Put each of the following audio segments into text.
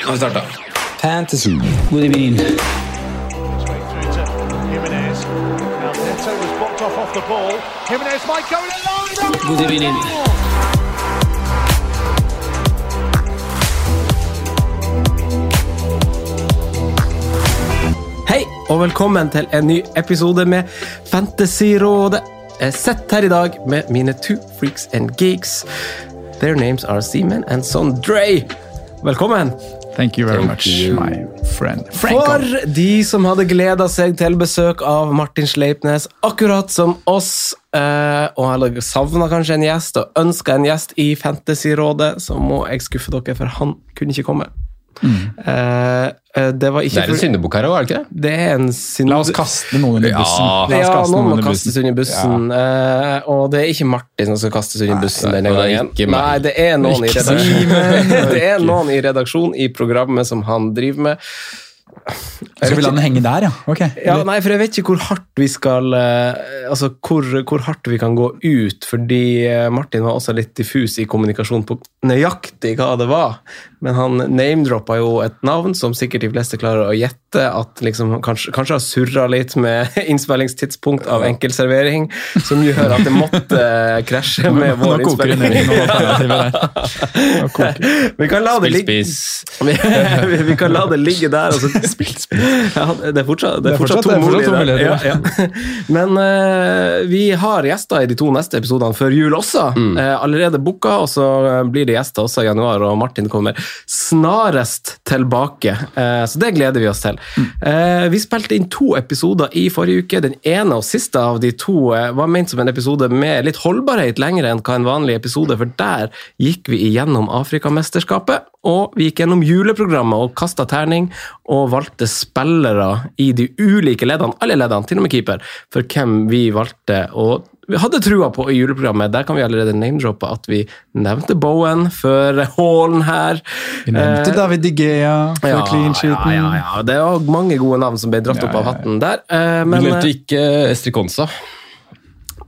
Nå har vi starta. Fantasy. God evening. God evening. Hei, og velkommen til en ny episode med Fantasyrådet. Jeg sitter her i dag med mine two freaks and geeks. Their names are Seaman and Sondre. Velkommen. Thank you very Thank much, you. my friend. Franco. For de som hadde gleda seg til besøk av Martin Sleipnes, akkurat som oss, eh, og hadde savna kanskje en gjest og ønska en gjest i Fantasyrådet, så må jeg skuffe dere, for han kunne ikke komme. Eh, eh, det var ikke Det er en for- syndebukk her òg, er det ikke det? Det er en synd... La oss kaste noen under bussen. Ja. Ja, noen må under kastes under bussen. eh, og det er ikke Martin som skal kastes under bussen denne gangen. Nei, det er noen i redaksjonen Det er noen i redaksjonen i programmet som han driver med. Skal vi la den henge der, ja? Ok. Ja, nei, for jeg vet ikke hvor hardt vi skal Altså, hvor, hvor hardt vi kan gå ut, fordi Martin var også litt diffus i kommunikasjon på nøyaktig hva det var. Men han name-droppa jo et navn som sikkert de fleste klarer å gjette at liksom kanskje, kanskje har surra litt med innspillingstidspunkt av enkeltservering, som gjør at det måtte eh, krasje med vår innspilling. Vi kan la det ligge vi, kan la det ligge der. Altså. ja, det er fortsatt, det er fortsatt, to muligheter. Ja, ja. Men uh, vi har gjester i de to neste episodene før jul også. Mm. Eh, allerede booka, og så blir det gjester også i januar, og Martin kommer snarest tilbake. Eh, så det gleder vi oss til. Eh, vi spilte inn to episoder i forrige uke. Den ene og siste av de to eh, var ment som en episode med litt holdbarhet lenger enn hva en vanlig episode, for der gikk vi igjennom Afrikamesterskapet. Og vi gikk gjennom juleprogrammet og kasta terning, og valgte spillere i de ulike leddene, alle leddene, til og med keeper, for hvem vi valgte å vi hadde trua på i juleprogrammet. Der kan vi allerede name-droppe at vi nevnte Bowen før Hallen her. Vi nevnte Eh, David Digea før ja, clean sheeten. Ja, ja, ja. Det var mange gode navn som ble dratt opp av hatten der. eh, Men glemte eh, ikke Estrid Konsa.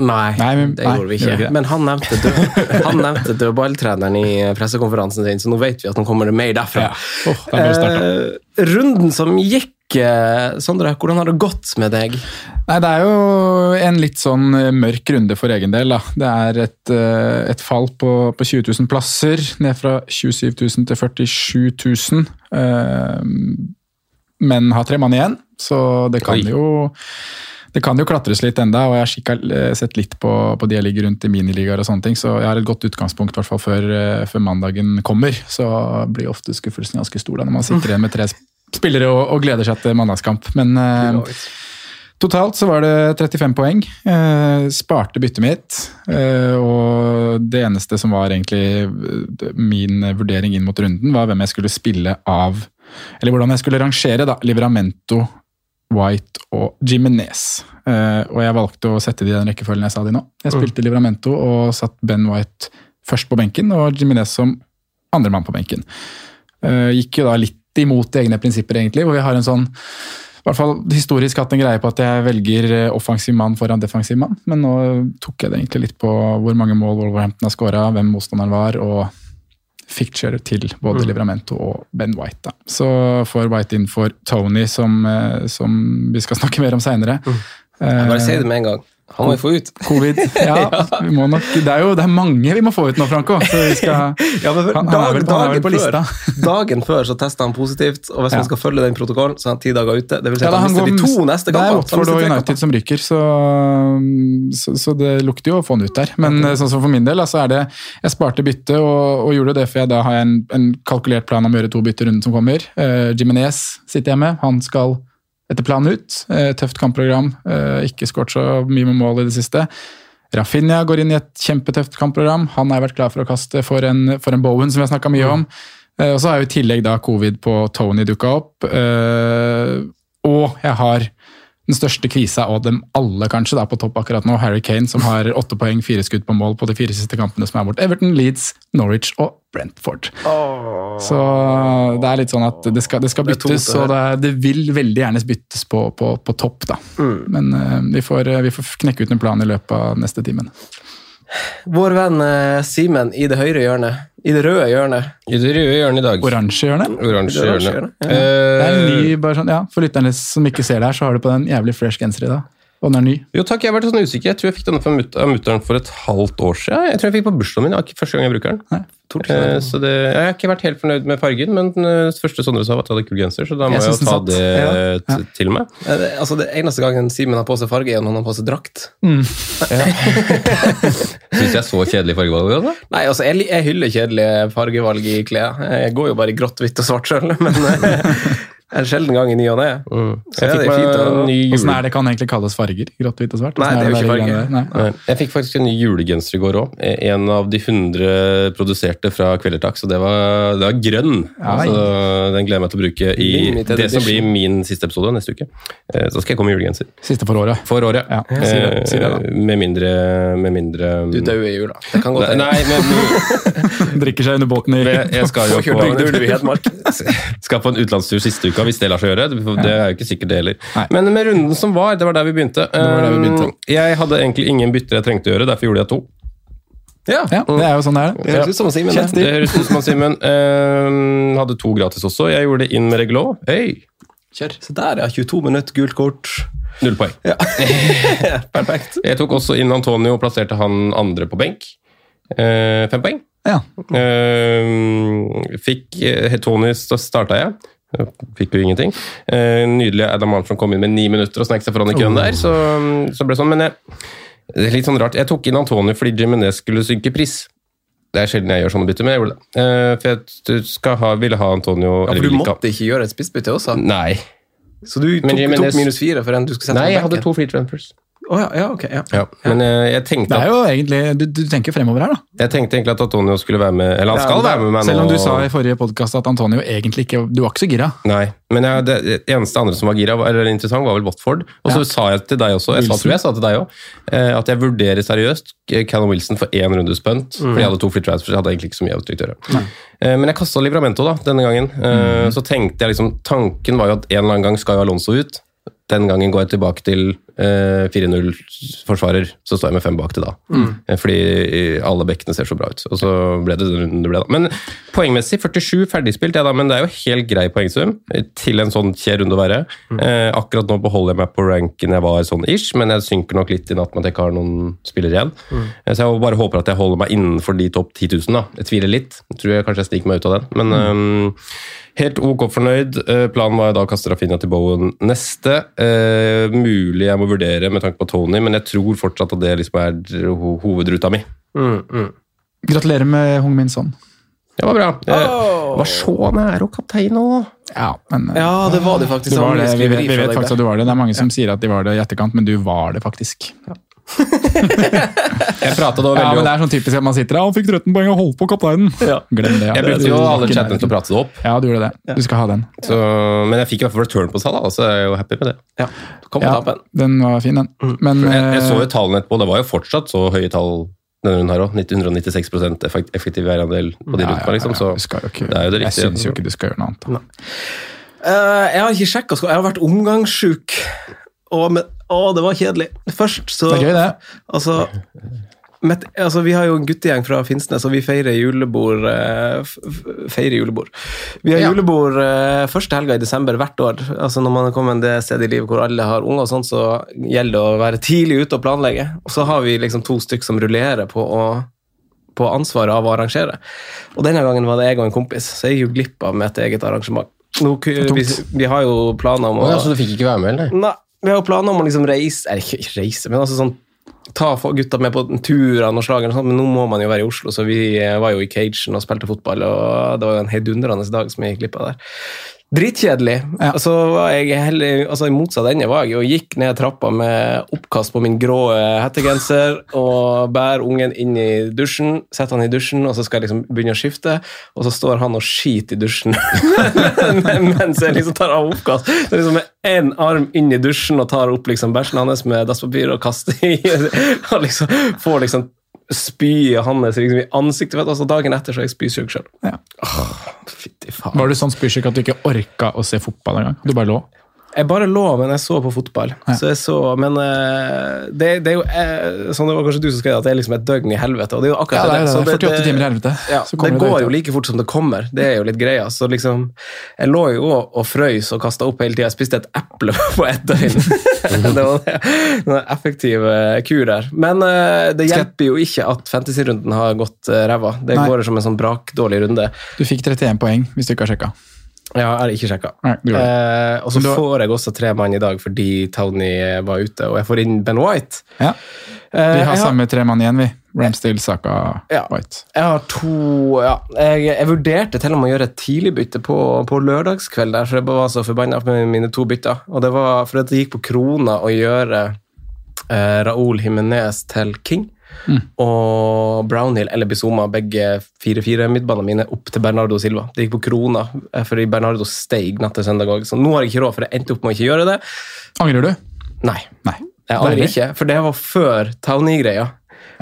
Nei, Nei, men- det nei, gjorde vi ikke. gjorde vi. Men han nevnte, død, han nevnte dødballtreneren i pressekonferansen sin, så nå vet vi at nå kommer det mer derfra. Ja. Vi starte. Eh, runden som gikk, eh, Sondre, hvordan har det gått med deg? Nei, Det er jo en litt sånn eh, mørk runde for egen del. da. Det er et, eh, et fall på, på 20 000 plasser, ned fra 27 000 til 47 000. eh, Men har tre mann igjen, så det kan Oi. jo det kan jo klatres litt enda, og jeg har sett litt på, på de jeg ligger rundt i miniligaer og sånne ting, så jeg har et godt utgangspunkt i hvert fall før, før mandagen kommer. Så blir ofte skuffelsen ganske stor da, når man sitter igjen med tre spillere og, og gleder seg til mandagskamp. Men eh, Totalt så var det 35 poeng. Eh, sparte byttet mitt. Eh, og det eneste som var egentlig eh, min vurdering inn mot runden, var hvem jeg skulle spille av Eller hvordan jeg skulle rangere da, Livramento, White og Jimenez. Eh, og jeg valgte å sette de i den rekkefølgen jeg sa de nå. Jeg spilte Livramento og satt Ben White først på benken, og Jimenez som andremann på benken. Eh, gikk jo da litt imot egne prinsipper, egentlig, hvor vi har en sånn i hvert fall historisk hatt en greie på at jeg velger eh, offensiv mann foran defensiv mann, men nå tok jeg det egentlig litt på hvor mange mål Wolverhampton har skåra, hvem motstanderen var, og ficture til både Livramento og Ben White. Da. Så får White inn for Tony, som, eh, som vi skal snakke mer om seinere. Jeg bare si det med en gang. Han må vi få ut. Covid. Ja, vi må nok, det, er jo det er mange vi må få ut nå, Franco. Skal, Ja, men han, han, han vel på lista. Før, dagen før så testa han positivt, og hvis Ja. man skal følge den protokollen, så er han ti dager ute. Det vil si at han han mister de to neste Det er kampene. Watford og United som rykker, så, så, så det lukter jo å få han ut der. Men okay. sånn som for min del, så er det Jeg sparte bytte og, og gjorde det, for jeg da har jeg en, en kalkulert plan om å gjøre to bytter runden som kommer. Uh, Jimenez sitter jeg med. Han skal etter planen ut. Eh, tøft kampprogram. eh, ikke skåret så mye med mål i det siste. Rafinha går inn i et kjempetøft kampprogram. Han har vært klar for å kaste for en, for en Bowen, som vi har snakka mye om. Eh, og så har jo i tillegg da covid på Tony dukka opp. og jeg har den største kvisa av dem alle kanskje da på topp akkurat nå, Harry Kane, som har åtte poeng, fire skudd på mål på de fire siste kampene som er bort. Everton, Leeds, Norwich og Brentford. Så det er litt sånn at det skal, det skal byttes, det og det, det vil veldig gjerne byttes på, på, på topp, da. Men uh, vi, får, vi får knekke ut en plan i løpet av neste timen. Vår venn eh, Simen i det høyre hjørnet. I det røde hjørnet. I det røde hjørnet i dag. Oransje hjørnet. Oransje hjørnet. oransje hjørne. hjørnet, Det er en Eh, ny, bare sånn, ja, For lytterne som ikke ser det her, så har du på den jævlig fresh genser i dag. Og den er ny. Jo takk, jeg har vært sånn usikker. Jeg tror jeg fikk denne fra av mutter'n for et halvt år siden. Jeg tror jeg fikk på bursdagen min. Det første gang jeg bruker den. Nei. Eh, så det, jeg har ikke vært helt fornøyd med fargen, men den det første Sondre sa var at jeg hadde kul genser, så da må Jeg jeg, jo ta det satt. Ja. til meg. Eh, det- Altså, det eneste gangen Simen har på seg farge, er når han har på seg drakt. Syns jeg så kjedelig fargevalg? Altså? Nei, altså, jeg, jeg hyller kjedelige fargevalg i klær. Jeg går jo bare i grått, hvitt og svart sjøl, men eh, en sjelden gang i ny og ne. Så ny Åssen er det kan egentlig kalles farger? Grått, hvitt og svart? Nei, det er jo ikke farger. Nei. Nei, Jeg fikk faktisk en ny julegenser i går òg. En av de 100 produserte fra Kvelertak, så det var, det var grønn. Ja, altså, den gleder jeg meg til å bruke i Limited det som blir min siste episode neste uke. Eh, Så skal jeg komme med julegenser. Siste for året. For året. Ja, si det. Eh, Med mindre, med mindre Du dauer i jula. Det kan godt Nei, hende. men Drikker seg under båten i jeg skal jo på, i skal på en utenlandstur siste uka, hvis det lar seg gjøre. Det er jo ikke sikkert det heller. Men med runden som var, det var der vi begynte. var der vi begynte. Um, Jeg hadde egentlig ingen bytter jeg trengte å gjøre, derfor gjorde jeg to. Ja, Ja, det er jo sånn det er. det høres ut som Simen. Det. høres ut som han Simen. Um, hadde to gratis også. Jeg gjorde det inn med Reglå. Hey, Kjør. Så der, ja. 22 minutter, gult kort. null poeng. Ja. Perfekt. Jeg tok også inn Antonio og plasserte han andre på benk. Eh, fem poeng. Ja. Eh, fikk uh, Tony, så starta jeg. Fikk jo ingenting. Eh, nydelig Adam Armstrong kom inn med ni minutter og snek seg foran i køen der. Så, så ble det sånn. Men jeg, det er litt sånn rart. Jeg tok inn Antonio fordi Jimenez skulle synke pris. Det er sjelden jeg gjør sånne bytter, men jeg gjorde det. Eh, for jeg skal ha, ville ha Antonio Ja, for du måtte ikke gjøre et spissbytte også? Nei. Så du tok, tok minus fire for en du skulle sette Nei, jeg hadde to free transfers. Å ja, ja, ok. Ja. Ja. Men jeg, jeg tenkte Det er jo egentlig Du, du tenker fremover her, da. Jeg tenkte egentlig at Antonio skulle være med Eller han skal være med meg nå. Selv om du sa i forrige podkast at Antonio egentlig ikke Du var ikke så gira. Nei, men jeg, det, det eneste andre som var gira, var- eller interessant, var vel Watford. Og så sa jeg til deg også, jeg sa, tror jeg sa til deg også, eh, at jeg vurderer seriøst eh, Callum Wilson for én rundes punt. Mm. Fordi jeg hadde to free transfers, jeg hadde egentlig ikke så mye å gjøre. Eh, Men jeg kasta Livramento da, denne gangen. Eh, Mm. Så tenkte jeg liksom, Tanken var jo at en eller annen gang skal jo Alonso ut. Den gangen går jeg tilbake til eh, 4-0-forsvarer, så står jeg med fem bak til da. Mm. Fordi eh, alle bekkene ser så bra ut. Og så ble det den runden det ble, da. Men poengmessig 47 ferdigspilt, ja da, men det er jo helt grei poengsum eh, til en sånn kjær runde å være. Eh, akkurat nå beholder jeg meg på ranken jeg var sånn ish, men jeg synker nok litt i natt med at jeg ikke har noen spillere igjen. Eh, så jeg bare håper at jeg holder meg innenfor de topp 10 000, da. Jeg tviler litt. Jeg tror jeg kanskje jeg stikker meg ut av den. Men eh, Helt ok fornøyd. Eh, Planen var jo da å kaste Rafinha til Bowen neste. Eh, mulig jeg må vurdere med tanke på Tony, men jeg tror fortsatt at det liksom er ho hovedruta mi. Mm, mm. Gratulerer med Hung Min Son. Det var bra. Jeg Åh! var så nær å kapteine òg. Ja, men eh, Ja, det var det faktisk. Det var det. Vi, vi vet faktisk at du var det. Det er mange som sier at de var det i etterkant, men du var det faktisk. Jeg prata da veldig Ja, men Det er sånn typisk at man sitter der han fikk 13 poeng og holdt på kapteinen. Glem det. ja. Jeg brukte jo alle chattene til å prate det opp, Ja, du gjorde det. Du skal ha den. så, men jeg fikk i hvert fall return på seg, da, så jeg er jo happy med det. Ja, kom på Ja, tappen. den var fin, den. Men Jeg, jeg så eh, jo tallene etterpå, det var jo fortsatt så høye tall denne runden her òg. 196 effekt- effektiv eierandel på de ja, ja, rundene, liksom. Så ikke, det er jo det riktige. Jeg syns jo ikke du skal gjøre noe annet. da. Eh, jeg har ikke sjekka, jeg har vært omgangssjuk. Og, men, å, det var kjedelig. Først så Det er gøy, det. Altså, med, altså, vi har jo en guttegjeng fra Finnsnes, og vi feirer julebord. eh, feirer julebord. Vi har Ja. julebord eh, første helga i desember hvert år. Altså Når man er kommet det stedet i livet hvor alle har unger, og sånt, så gjelder det å være tidlig ute og planlegge. Og så har vi liksom to stykk som rullerer på å på ansvaret av å arrangere. Og denne gangen var det jeg og en kompis, så jeg gikk jo glipp av mitt eget arrangement. Nå, vi, vi har jo planer om Å, ja, så du fikk ikke være med, eller? Nei, vi har jo planer om å liksom reise Eller ikke reise, men altså sånn Ta gutta med på turer og slag, men nå må man jo være i Oslo, så vi eh, var jo i cagen og spilte fotball, og det var jo en heidundrende dag som jeg gikk glipp av der. Dritkjedelig. Ja. Altså, var jeg heller, altså, I motsatt ende var jeg og gikk ned trappa med oppkast på min grå eh, hettegenser og bærer ungen inn i dusjen, setter han i dusjen, og så skal jeg liksom begynne å skifte, og så står han og skiter i dusjen mens jeg liksom tar av oppkast. Så liksom med én arm inn i dusjen og tar opp liksom bæsjen hans med dasspapir og kaster i, og liksom får liksom spyet hans liksom i ansiktet. vet Altså dagen etter så er jeg spysyk sjøl. Ja. Fytti faen. Var du sånn spysyk at du ikke orka å se fotball engang? Du bare lå? Jeg bare lå, men jeg så på fotball. Så jeg så, Men eh, det, det er jo eh, Sånn det var kanskje du som skrev at det er liksom et døgn i helvete. Og det er jo akkurat Ja, det det, det, Så det. 48 timer i helvete. Ja, Så det det går jo like fort som det kommer. Det er jo litt greia. Så liksom Jeg lå jo og, frøys og kasta opp hele tida. Jeg spiste et eple på ett døgn. det var. En effektiv kur der. Men eh, det hjelper jo ikke at fantasy-runden har gått ræva. Det Nei. går som en sånn brakdårlig runde. Du fikk 31 poeng, hvis du ikke har sjekka. Ja, jeg har ikke sjekka. Eh, og så da- får jeg også tre mann i dag fordi Tony var ute, og jeg får inn Ben White. Ja. Eh, Vi har samme tre mann igjen, vi. Ramsdale, Saka, Ja. White. jeg har to ja, jeg, jeg vurderte til og med å gjøre et tidligbytte på, på lørdagskveld, der, for jeg var så forbanna med mine to bytter. Og det var for at det gikk på krona å gjøre eh, Raoul Jimenez til King. Og Brownhill eller Bizoma, begge 4-4-midtbanene mine, opp til Bernardo Silva. Det gikk på krona, eh, fordi Bernardo steig natt til søndag òg. Så nå har jeg ikke råd, for jeg endte opp med å ikke gjøre det. Angrer du? Nei. Nei. Jeg angrer ikke, for det var før Townie-greia.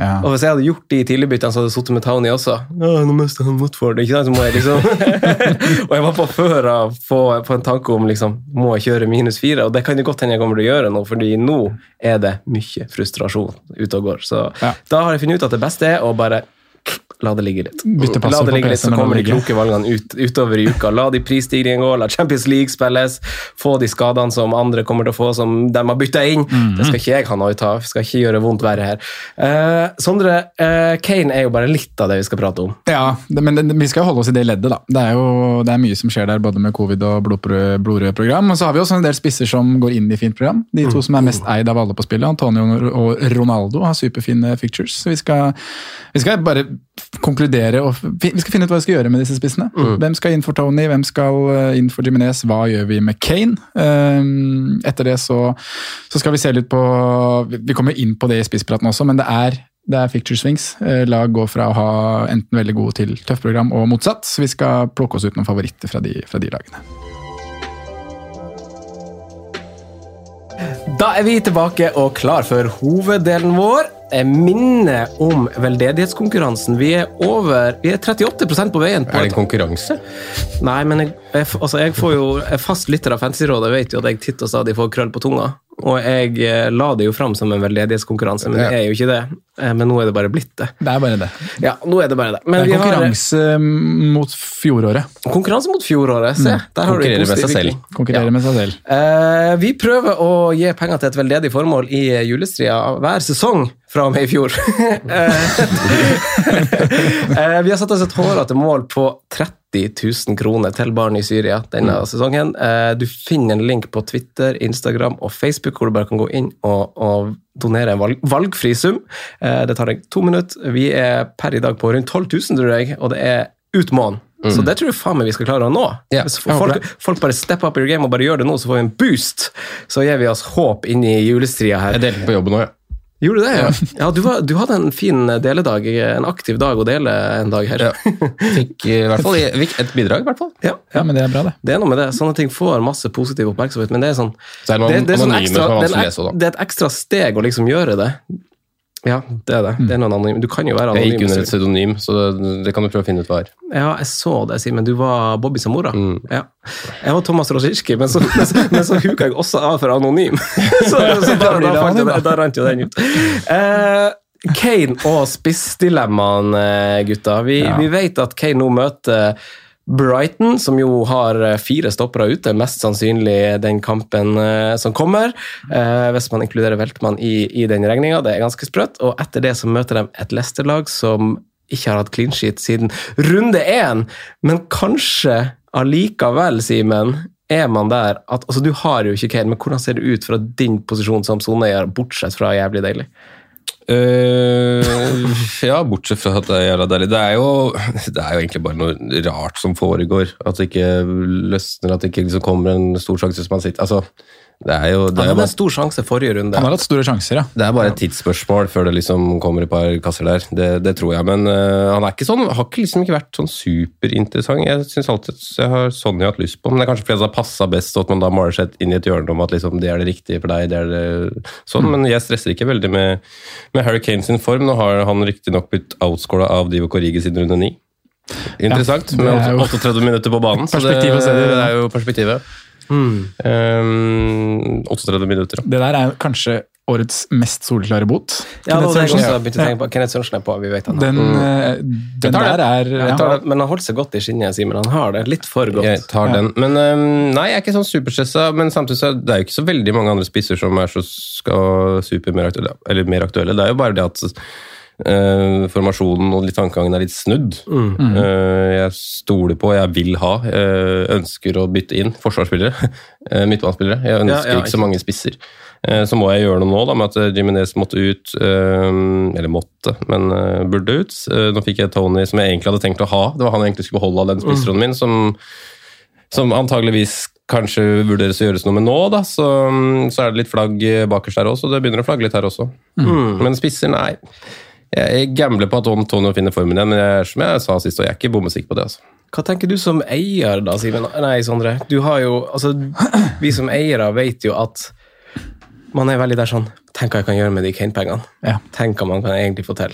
Ja. Og hvis jeg hadde gjort de tidligbyttene, så hadde jeg sittet med Townie også. Ja, nå mister han Watford, ikke sant? Så må jeg liksom... og jeg var på før av på, på en tanke om liksom, må jeg kjøre minus fire, og det kan det godt hende jeg kommer til å gjøre nå, fordi nå er det mye frustrasjon ute og går. Så Ja. da har jeg funnet ut at det beste er å bare la det ligge litt. La det ligge litt, så kommer de kloke valgene ut, utover i uka. La de prisstigningen gå, la Champions League spilles, få de skadene som andre kommer til å få, som de har bytta inn. Mhm. Det skal ikke jeg ha noe ut av. Skal ikke gjøre vondt verre her. Eh, Sondre, eh, Kane er jo bare litt av det vi skal prate om. Ja, det, men det, vi skal jo holde oss i det leddet, da. Det er jo det er mye som skjer der, både med covid og blodprø- program. Og så har vi også en del spisser som går inn i fint program. De to som er mest eid av alle på spillet, Antonio og Ronaldo, har superfine fictures. Så vi skal, vi skal bare konkludere og vi skal finne ut hva vi skal gjøre med disse spissene. Hvem skal inn for Tony, hvem skal eh, inn for Jimenez, hva gjør vi med Kane? Um, etter det så, så skal vi se litt på Vi kommer inn på det i spisspraten også, men det er det er ficture swings. Eh, Lag går fra å ha enten veldig gode til tøft program og motsatt. Så vi skal plukke oss ut noen favoritter fra de, fra de lagene. Da er vi tilbake og klar for hoveddelen vår. Jeg minner om veldedighetskonkurransen. Vi er over Vi er 38 på veien. på Er det en konkurranse? Nei, men jeg, jeg, altså, jeg får jo jeg fast lytter av Fantasyrådet. vet jo at jeg titt og stadig får krøll på tunga. Og jeg eh, la det jo fram som en veldedighetskonkurranse, men det er jo ikke det. Eh, Men nå er det bare blitt det. Det er bare det. Ja, nå er det bare det. Men Det er konkurranse har... mot fjoråret. konkurranse mot fjoråret. Se, der har du Konkurrerer med seg selv. Konkurrerer Ja. med seg selv. Eh, vi prøver å gi penger til et veldedig formål i eh, julestria hver sesong fra og med i fjor. Eh, eh, vi har satt oss et hårete mål på 30 000 kroner til barn i Syria denne sesongen. Eh, du finner en link på Twitter, Instagram og Facebook hvor du bare kan gå inn og, og donere en valg, valgfri sum. Det tar deg to minutter. Vi er per i dag på rundt 12 000, tror jeg, og det er ut måneden. Så det tror jeg faen meg vi skal klare å nå. Yeah, Hvis folk, folk bare step up your game og bare gjør det nå, så får vi en boost. Så gir vi oss håp inn i julestria her. Jeg delte på jobben òg, ja. Gjorde du det? Ja, ja du, var, du hadde en fin deledag, en aktiv dag å dele en dag her. Ja. Fikk i hvert fall fikk et bidrag, i hvert fall. Ja, Ja, men det er bra, det. det er noe med det. Sånne ting får masse positiv oppmerksomhet, men det er sånn Så er det noen det, det er sånn ekstra, er det, er vanskelig å en, lese også, da. det er et ekstra steg å liksom gjøre det. Ja, det er det. det er noen anonym. Du kan jo være anonym. Jeg gikk under et pseudonym, så det, det kan du prøve å finne ut hva er. Ja, jeg så det, Simen. Du var Bobby Samora. Mm. Ja. Jeg var Thomas Rosirski, men så, men, så, men så huka jeg også av for anonym. så, så da, Da da, da. da rant jo den ut. Eh, Kane og spissdilemmaene, gutta. Vi, Ja. vi vet at Kane nå møter Brighton, som jo har eh, fire stoppere ute, mest sannsynlig den kampen eh, som kommer. Eh, hvis man inkluderer Veltmann i, i den regninga. Det er ganske sprøtt. Og etter det så møter de et Leicester-lag som ikke har hatt clean sheet siden runde én. Men kanskje allikevel, Simen, er man der at altså Du har jo ikke Kane, men hvordan ser det ut fra din posisjon som soneeier, bortsett fra jævlig deilig? Eh, ja, bortsett fra at det er jævla deilig. Det er, jo, det er jo egentlig bare noe rart som foregår. At det ikke løsner, at det ikke liksom kommer en stor sjanse som man sitter Altså, det er jo det Han er hadde bare, en stor sjanse forrige runde. Han har hatt store sjanser, ja. det er bare et tidsspørsmål før det liksom kommer et par kasser der. Det, det tror jeg. Men uh, han er ikke sånn, har ikke liksom ikke vært sånn superinteressant. Jeg synes alltid jeg har Sonny hatt lyst på, men det er kanskje fordi det har passa best, og at man da maler seg inn i et hjørne om at liksom, det er det riktige for deg. det er det, sånn, Men jeg stresser ikke veldig med, med Harry Kane sin form. Nå har han riktignok blitt outscora av Divo Corrigi siden runde ni. Interessant, Ja, med 38 minutter på banen. så det, Perspektiv å se det er jo perspektivet. Um, 38 minutter, da. Det der er kanskje årets mest soleklare bot. Ja, jeg Kenneth Sørensen. Ja. tenke på. Kenneth Sørensen er på, vi vet han. Den, mm. den der er ja. tar men han holdt seg godt i skinnet, Simen. Han har det litt for godt. Jeg tar den. Men um, nei, jeg er ikke sånn superstressa. Men samtidig så er det jo ikke så veldig mange andre spisser som er så skal super mer aktuelle. Eller mer aktuelle. Det er jo bare det at eh, formasjonen og tankegangen er litt snudd. Eh, jeg stoler på, jeg vil ha, uh, ønsker å bytte inn forsvarsspillere. uh, Midtbanespillere. Jeg ønsker Ja, ja, ikke så mange spisser. Eh, så må jeg gjøre noe nå da, med at Jiminez Jimenez måtte ut. eh, eller måtte, men burde ut. Nå fikk jeg Tony, som jeg egentlig hadde tenkt å ha. Det var han jeg egentlig skulle beholde av den spissronden min, som, som antageligvis kanskje vurderes å gjøres noe med nå. da, Så, så er det litt flagg bakerst der også, så det begynner å flagge litt her også. Men spisser, nei. Jeg gambler på at Antonio finner formen igjen, men jeg, som jeg sa sist, og jeg er ikke bommesikker på det. altså. Hva tenker du som eier da, Simen? Nei, Sondre. Du har jo, altså, vi som eiere vet jo at man er veldig der sånn Tenk hva jeg kan gjøre med de Kane-pengene. Ja. Tenk hva man kan egentlig få til.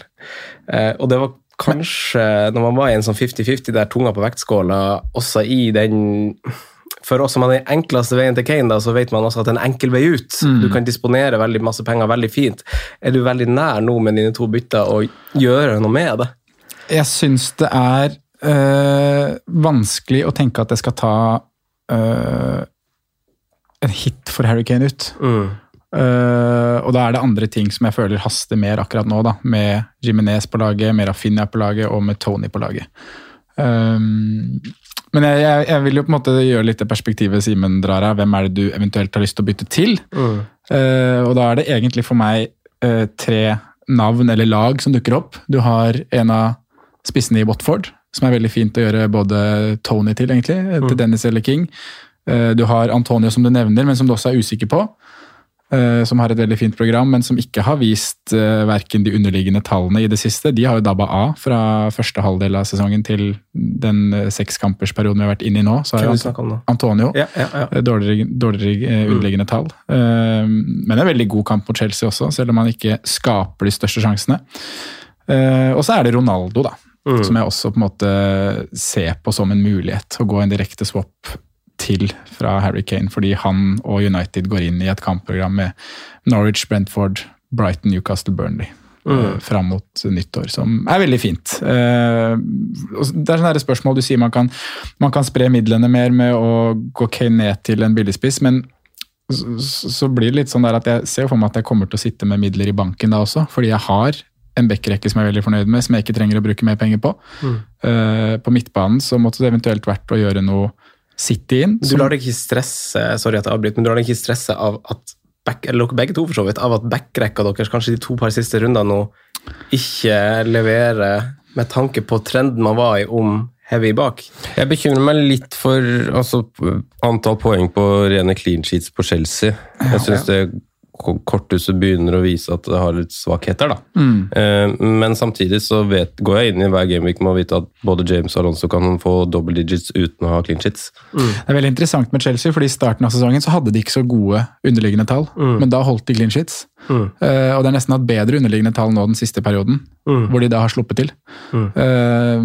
Eh, og det var kanskje, når man var i en sånn 50-50 der tunga på vektskåla, også i den For oss som har den enkleste veien til Kane, da, så vet man også at det er en enkel vei ut. Du kan disponere veldig masse penger veldig fint. Er du veldig nær nå med dine to bytter å gjøre noe med det? Jeg syns det er øh, vanskelig å tenke at jeg skal ta øh, en hit for Harry Kane ut. Øh, og da er det andre ting som jeg føler haster mer akkurat nå, da. Med Jimenez på laget, med Rafinha på laget og med Tony på laget. Um, men jeg, jeg, jeg vil jo på en måte gjøre litt det perspektivet Simen drar av. Hvem er det du eventuelt har lyst til å bytte til? Eh, og da er det egentlig for meg uh, tre navn eller lag som dukker opp. Du har en av spissene i Watford, som er veldig fint å gjøre både Tony til, egentlig. Til Dennis eller King. Uh, du har Antonio, som du nevner, men som du også er usikker på. Eh, som har et veldig fint program, men som ikke har vist uh, verken de underliggende tallene i det siste. De har jo dabba av fra første halvdel av sesongen til den uh, sekskampersperioden vi har vært inne i nå. Så har jo? Antonio Ja, ja, ja. Eh, Dårligere, dårligere uh, underliggende tall. Eh, Men en veldig god kamp mot Chelsea også, selv om han ikke skaper de største sjansene. Eh, Og så er det Ronaldo, da. Som jeg også på en måte ser på som en mulighet. Å gå en direkte swap til fra Harry Kane, fordi han og United går inn i et kampprogram med Norwich, Brentford, Brighton, Newcastle, Burnley. Mm. Fram mot nyttår, som er veldig fint. Eh, Det er sånne spørsmål du sier man kan, man kan spre midlene mer med å gå Kane ned til en billigspiss, men så, blir det litt sånn der at jeg ser for meg at jeg kommer til å sitte med midler i banken da også, fordi jeg har en backrekke som jeg er veldig fornøyd med, som jeg ikke trenger å bruke mer penger på. Eh, på midtbanen så måtte det eventuelt vært å gjøre noe City inn. Du lar deg ikke stresse sorry at jeg avbryter, men du lar deg ikke stresse av at back, eller dere begge to for så vidt, av at backrekka deres kanskje de to par siste rundene nå ikke leverer med tanke på trenden man var i om heavy bak. Jeg bekymrer meg litt for altså, antall poeng på rene clean sheets på Chelsea. Jeg syns det ko- korthuset begynner å vise at det har litt svakheter. Da. Eh, Men samtidig så vet, går jeg inn i hver gameweek med å vite at både James og Alonso kan få double digits uten å ha clean sheets. Det er veldig interessant med Chelsea, fordi i starten av sesongen så hadde de ikke så gode underliggende tall, men da holdt de clean sheets. Eh, og det er nesten hatt bedre underliggende tall nå den siste perioden, hvor de da har sluppet til. Eh,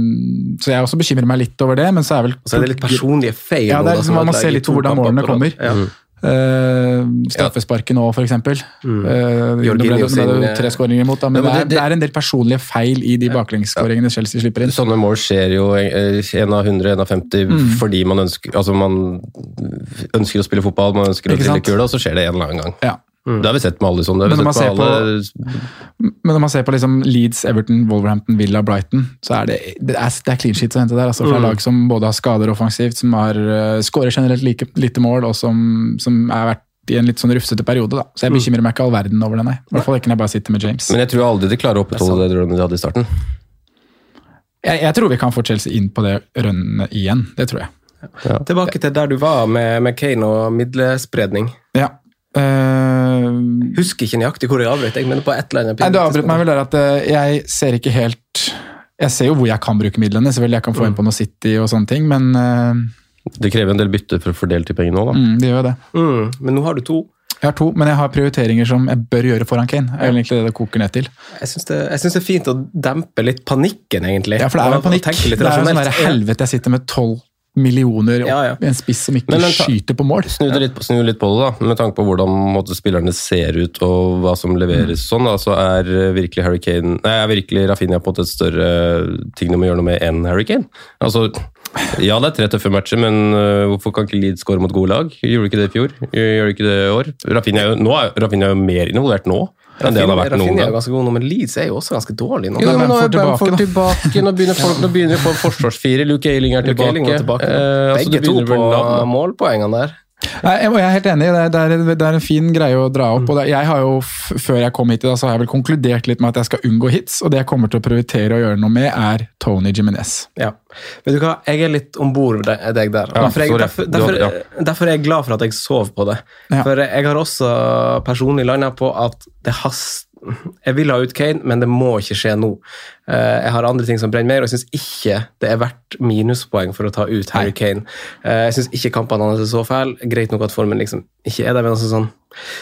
så jeg også bekymrer meg litt over det, men så er vel Så er det litt personlige feil. Ja, det da, er, som man må se litt på hvordan målene kommer. Ja. Uh, straffesparket nå, f.eks. Mm. Uh, det ble, det tre skåringer imot, da, men, ja, men det, det, det, er en del personlige feil i de baklengsskåringene Chelsea slipper inn. Sånne mål skjer jo en av 100, en av 50 mm. fordi man ønsker, altså man ønsker å spille fotball, man ønsker å trille kula, og så skjer det en eller annen gang. Ja. Mm. Det har vi sett med alle sånne. Men når, på alle... men når man ser på liksom Leeds, Everton, Wolverhampton, Villa, Brighton, så er det, det, er, det er clean shit å hente der. Altså, fra mm. lag som både har skader offensivt, som har uh, skårer generelt like, lite mål, og som, som er vært i en litt sånn rufsete periode. da. Så jeg mm. bekymrer meg ikke all verden over det, nei. I hvert fall ikke når jeg bare sitter med James. Men jeg tror aldri de klarer å opprettholde det drømmen de hadde i starten. Jeg, jeg, tror vi kan få Chelsea inn på det rønnet igjen. Det tror jeg. Ja. Tilbake til der du var med, med Kane og middelspredning. Ja. Uh, Husker ikke nøyaktig hvor jeg avbrøt. men på et eller annet Nei, Du avbrøt meg vel der at uh, jeg ser ikke helt Jeg ser jo hvor jeg kan bruke midlene. selvfølgelig Jeg kan få mm. inn på noe City og sånne ting, men uh, Det krever en del bytte for å fordele til penger nå, da. Mm, det gjør det. Mm, men nå har du to. Jeg har to, men jeg har prioriteringer som jeg bør gjøre foran Kane. er egentlig det det koker ned til. Jeg syns det, det, er fint å dempe litt panikken, egentlig. Ja, for det er jo panikk. Det er jo sånn helvete jeg sitter med tolv millioner ja, ja. en spiss som ikke men, skyter på mål. Snu litt, snu litt, på det, da, med tanke på hvordan måte, spillerne ser ut og hva som leveres. Mm. sånn, da, så er virkelig Harry Kane, nei, er virkelig Rafinha på et større ting de må gjøre noe med enn Harry Kane. Altså, ja, det er tre tøffe matcher, men uh, hvorfor kan ikke Leeds skåre mot gode lag? Gjorde ikke det i fjor? Gjør ikke det i år? Rafinha er jo, nå er, Rafinha er jo mer involvert nå enn det har vært noen gang. er ganske god nå, men Leeds er jo også ganske dårlig nå. Jo, men nå er Bamford tilbake, tilbake. Nå begynner folk, nå begynner på forsvarsfire. Luke Ailing er tilbake. Luke Eiling er tilbake. Eh, altså, Begge to på målpoengene der. Jeg er helt enig. Det er, det er, en fin greie å dra opp. og jeg har jo, Før jeg kom hit, så har jeg vel konkludert litt med at jeg skal unngå hits. Og det jeg kommer til å prioritere å gjøre noe med, er Tony Jiminez. Ja. Vet du hva, Jeg er litt om bord deg der. Ja, derfor, jeg, derfor, derfor, derfor, er jeg glad for at jeg sov på det. Ja. For jeg har også personlig landa på at det haster jeg vil ha ut Kane, men det må ikke skje nå. Eh, jeg har andre ting som brenner mer, og jeg syns ikke det er verdt minuspoeng for å ta ut Harry Kane. Eh, jeg syns ikke kampene hans er så fæle. Greit nok at formen liksom ikke er der, men altså sånn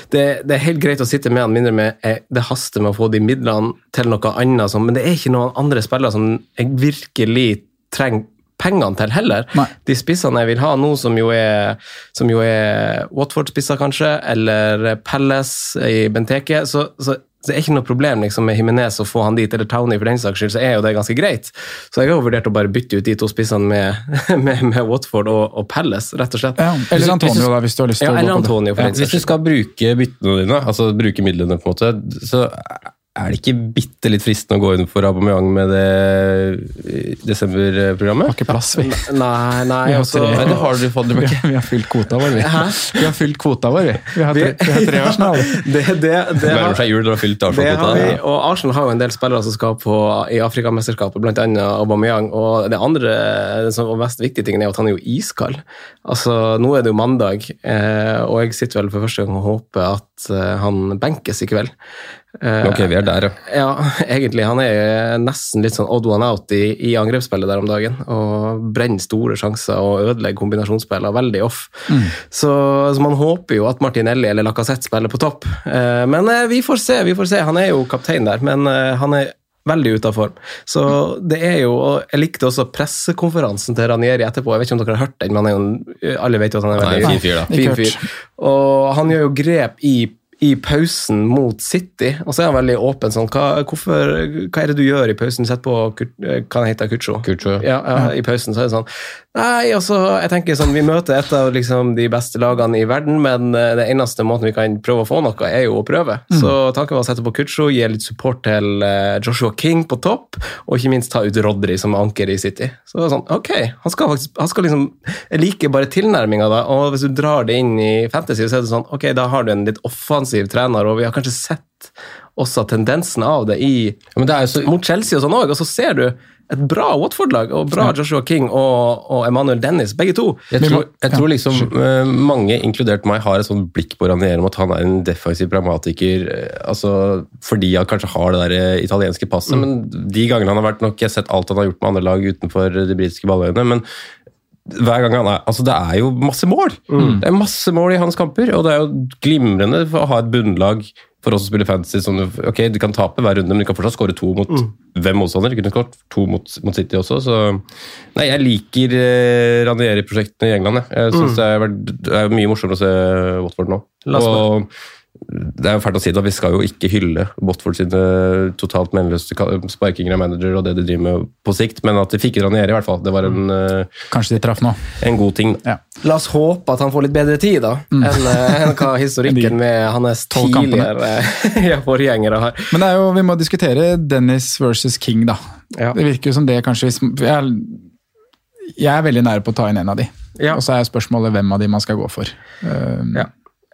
det, det, er helt greit å sitte med han mindre med eh, det haster med å få de midlene til noe annet, men det er ikke noen andre spillere som jeg virkelig trenger pengene til heller. Nei. De spissene jeg vil ha nå, som jo er, som er Watford-spisser kanskje, eller Palace i Benteke, så, så så det er ikke noe problem liksom, med Himinez å få han dit, eller Townie for den saks skyld, så er jo det ganske greit. Så jeg har jo vurdert å bare bytte ut de to spissene med, med, med Watford og, og, Palace, rett og slett. Ja, eller Antonio, da, hvis du har lyst til ja, å gå på det. Ja, hvis du skal bruke byttene dine, altså bruke midlene, på en måte, så er det ikke bitte litt fristende å gå inn for Aubameyang med det desemberprogrammet? Har ikke plass, vi. Nei, nei, også, nei det har du fått. Vi, vi har fylt kvota vår, vi. Hæ? Vi har fylt kvota vår, vi. Vi har, tre, vi har tre Arsenal. Det, det, det, har, seg jul, har fylt Arsenal vi, og Arsenal har jo en del spillere som skal på i Afrikamesterskapet, bl.a. Aubameyang. Og det andre den som og mest viktige tingen er at han er jo iskald. Altså, Nå er det jo mandag, eh, og jeg sitter vel for første gang og håper at eh, han benkes i kveld. Eh, ok, vi er der, ja. Ja, egentlig. Han er nesten litt sånn odd one out i, i angrepsspillet der om dagen. Og brenner store sjanser og ødelegger kombinasjonsspillene veldig off. Mm. Så, så, man håper jo at Martinelli eller Lacassette spiller på topp. Eh, men eh, vi får se, vi får se. Han er jo kaptein der, men han er veldig ute av form. Så det er jo, og Jeg likte også pressekonferansen til Ranieri etterpå. Jeg vet ikke om dere har hørt den, men jo, alle vet jo at han er veldig fin fyr. Fin fyr. Og han gjør jo grep i i pausen mot City, og så er han veldig åpen sånn hva, hvorfor, hva er det du gjør i pausen? Sett på hva han heter Kucho. Kucho. Ja, ja, I pausen så er det sånn Nei, altså, jeg tenker sånn, Vi møter et av liksom, de beste lagene i verden, men uh, det eneste måten vi kan prøve å få noe, er jo å prøve. Mm. Så tanken var å sette på Kucho, gi litt support til uh, Joshua King på topp, og ikke minst ta ut Rodry som anker i City. Så det var sånn, ok, han skal faktisk han skal liksom, Jeg liker bare tilnærminga, da, og hvis du drar det inn i fantasy, så er det sånn, ok, da har du en litt offensiv trener, og vi har kanskje sett også tendensen av det i, ja, så, mot Chelsea og sånn òg, og så ser du et bra Watford-lag, og bra Joshua King og, og Emmanuel Dennis, begge to. Jeg tror, jeg tror liksom uh, mange, inkludert meg, har et sånt blikk på Ranier om at han er en defensiv pragmatiker uh, altså, fordi han kanskje har det der uh, italienske passet, mm. men de gangene han har vært nok Jeg har sett alt han har gjort med andre lag utenfor de britiske balløyene, men hver gang han er, altså Det er jo masse mål! Mm. Det er masse mål i hans kamper, og det er jo glimrende for å ha et bunnlag For oss som spiller fantasy, sånn, ok, Du kan tape hver runde, men du kan fortsatt skåre to mot hvem motstander. Du kunne skåret to mot, mot City også, så Nei, jeg liker eh, Ranieri-prosjektene i England, jeg. Jeg synes det, er, det er mye morsommere å se Watford nå. Og det er jo fælt å si det, vi skal jo ikke hylle Botford sine totalt meningsløse sparkinger av manager og det de driver med på sikt, men at de fikk Ranieri i hvert fall, det var en, eh, Kanskje de traff nå. en god ting. Ja. La oss håpe at han får litt bedre tid, da, enn eh, enn hva historikken med hans tidligere ja, forgjengere har. Men det er jo, vi må diskutere Dennis versus King, da. Ja. Det virker jo som det kanskje hvis- jeg, er- jeg er veldig nære på å ta inn en av de. Ja. Og så er spørsmålet hvem av de man skal gå for. Um, Ja.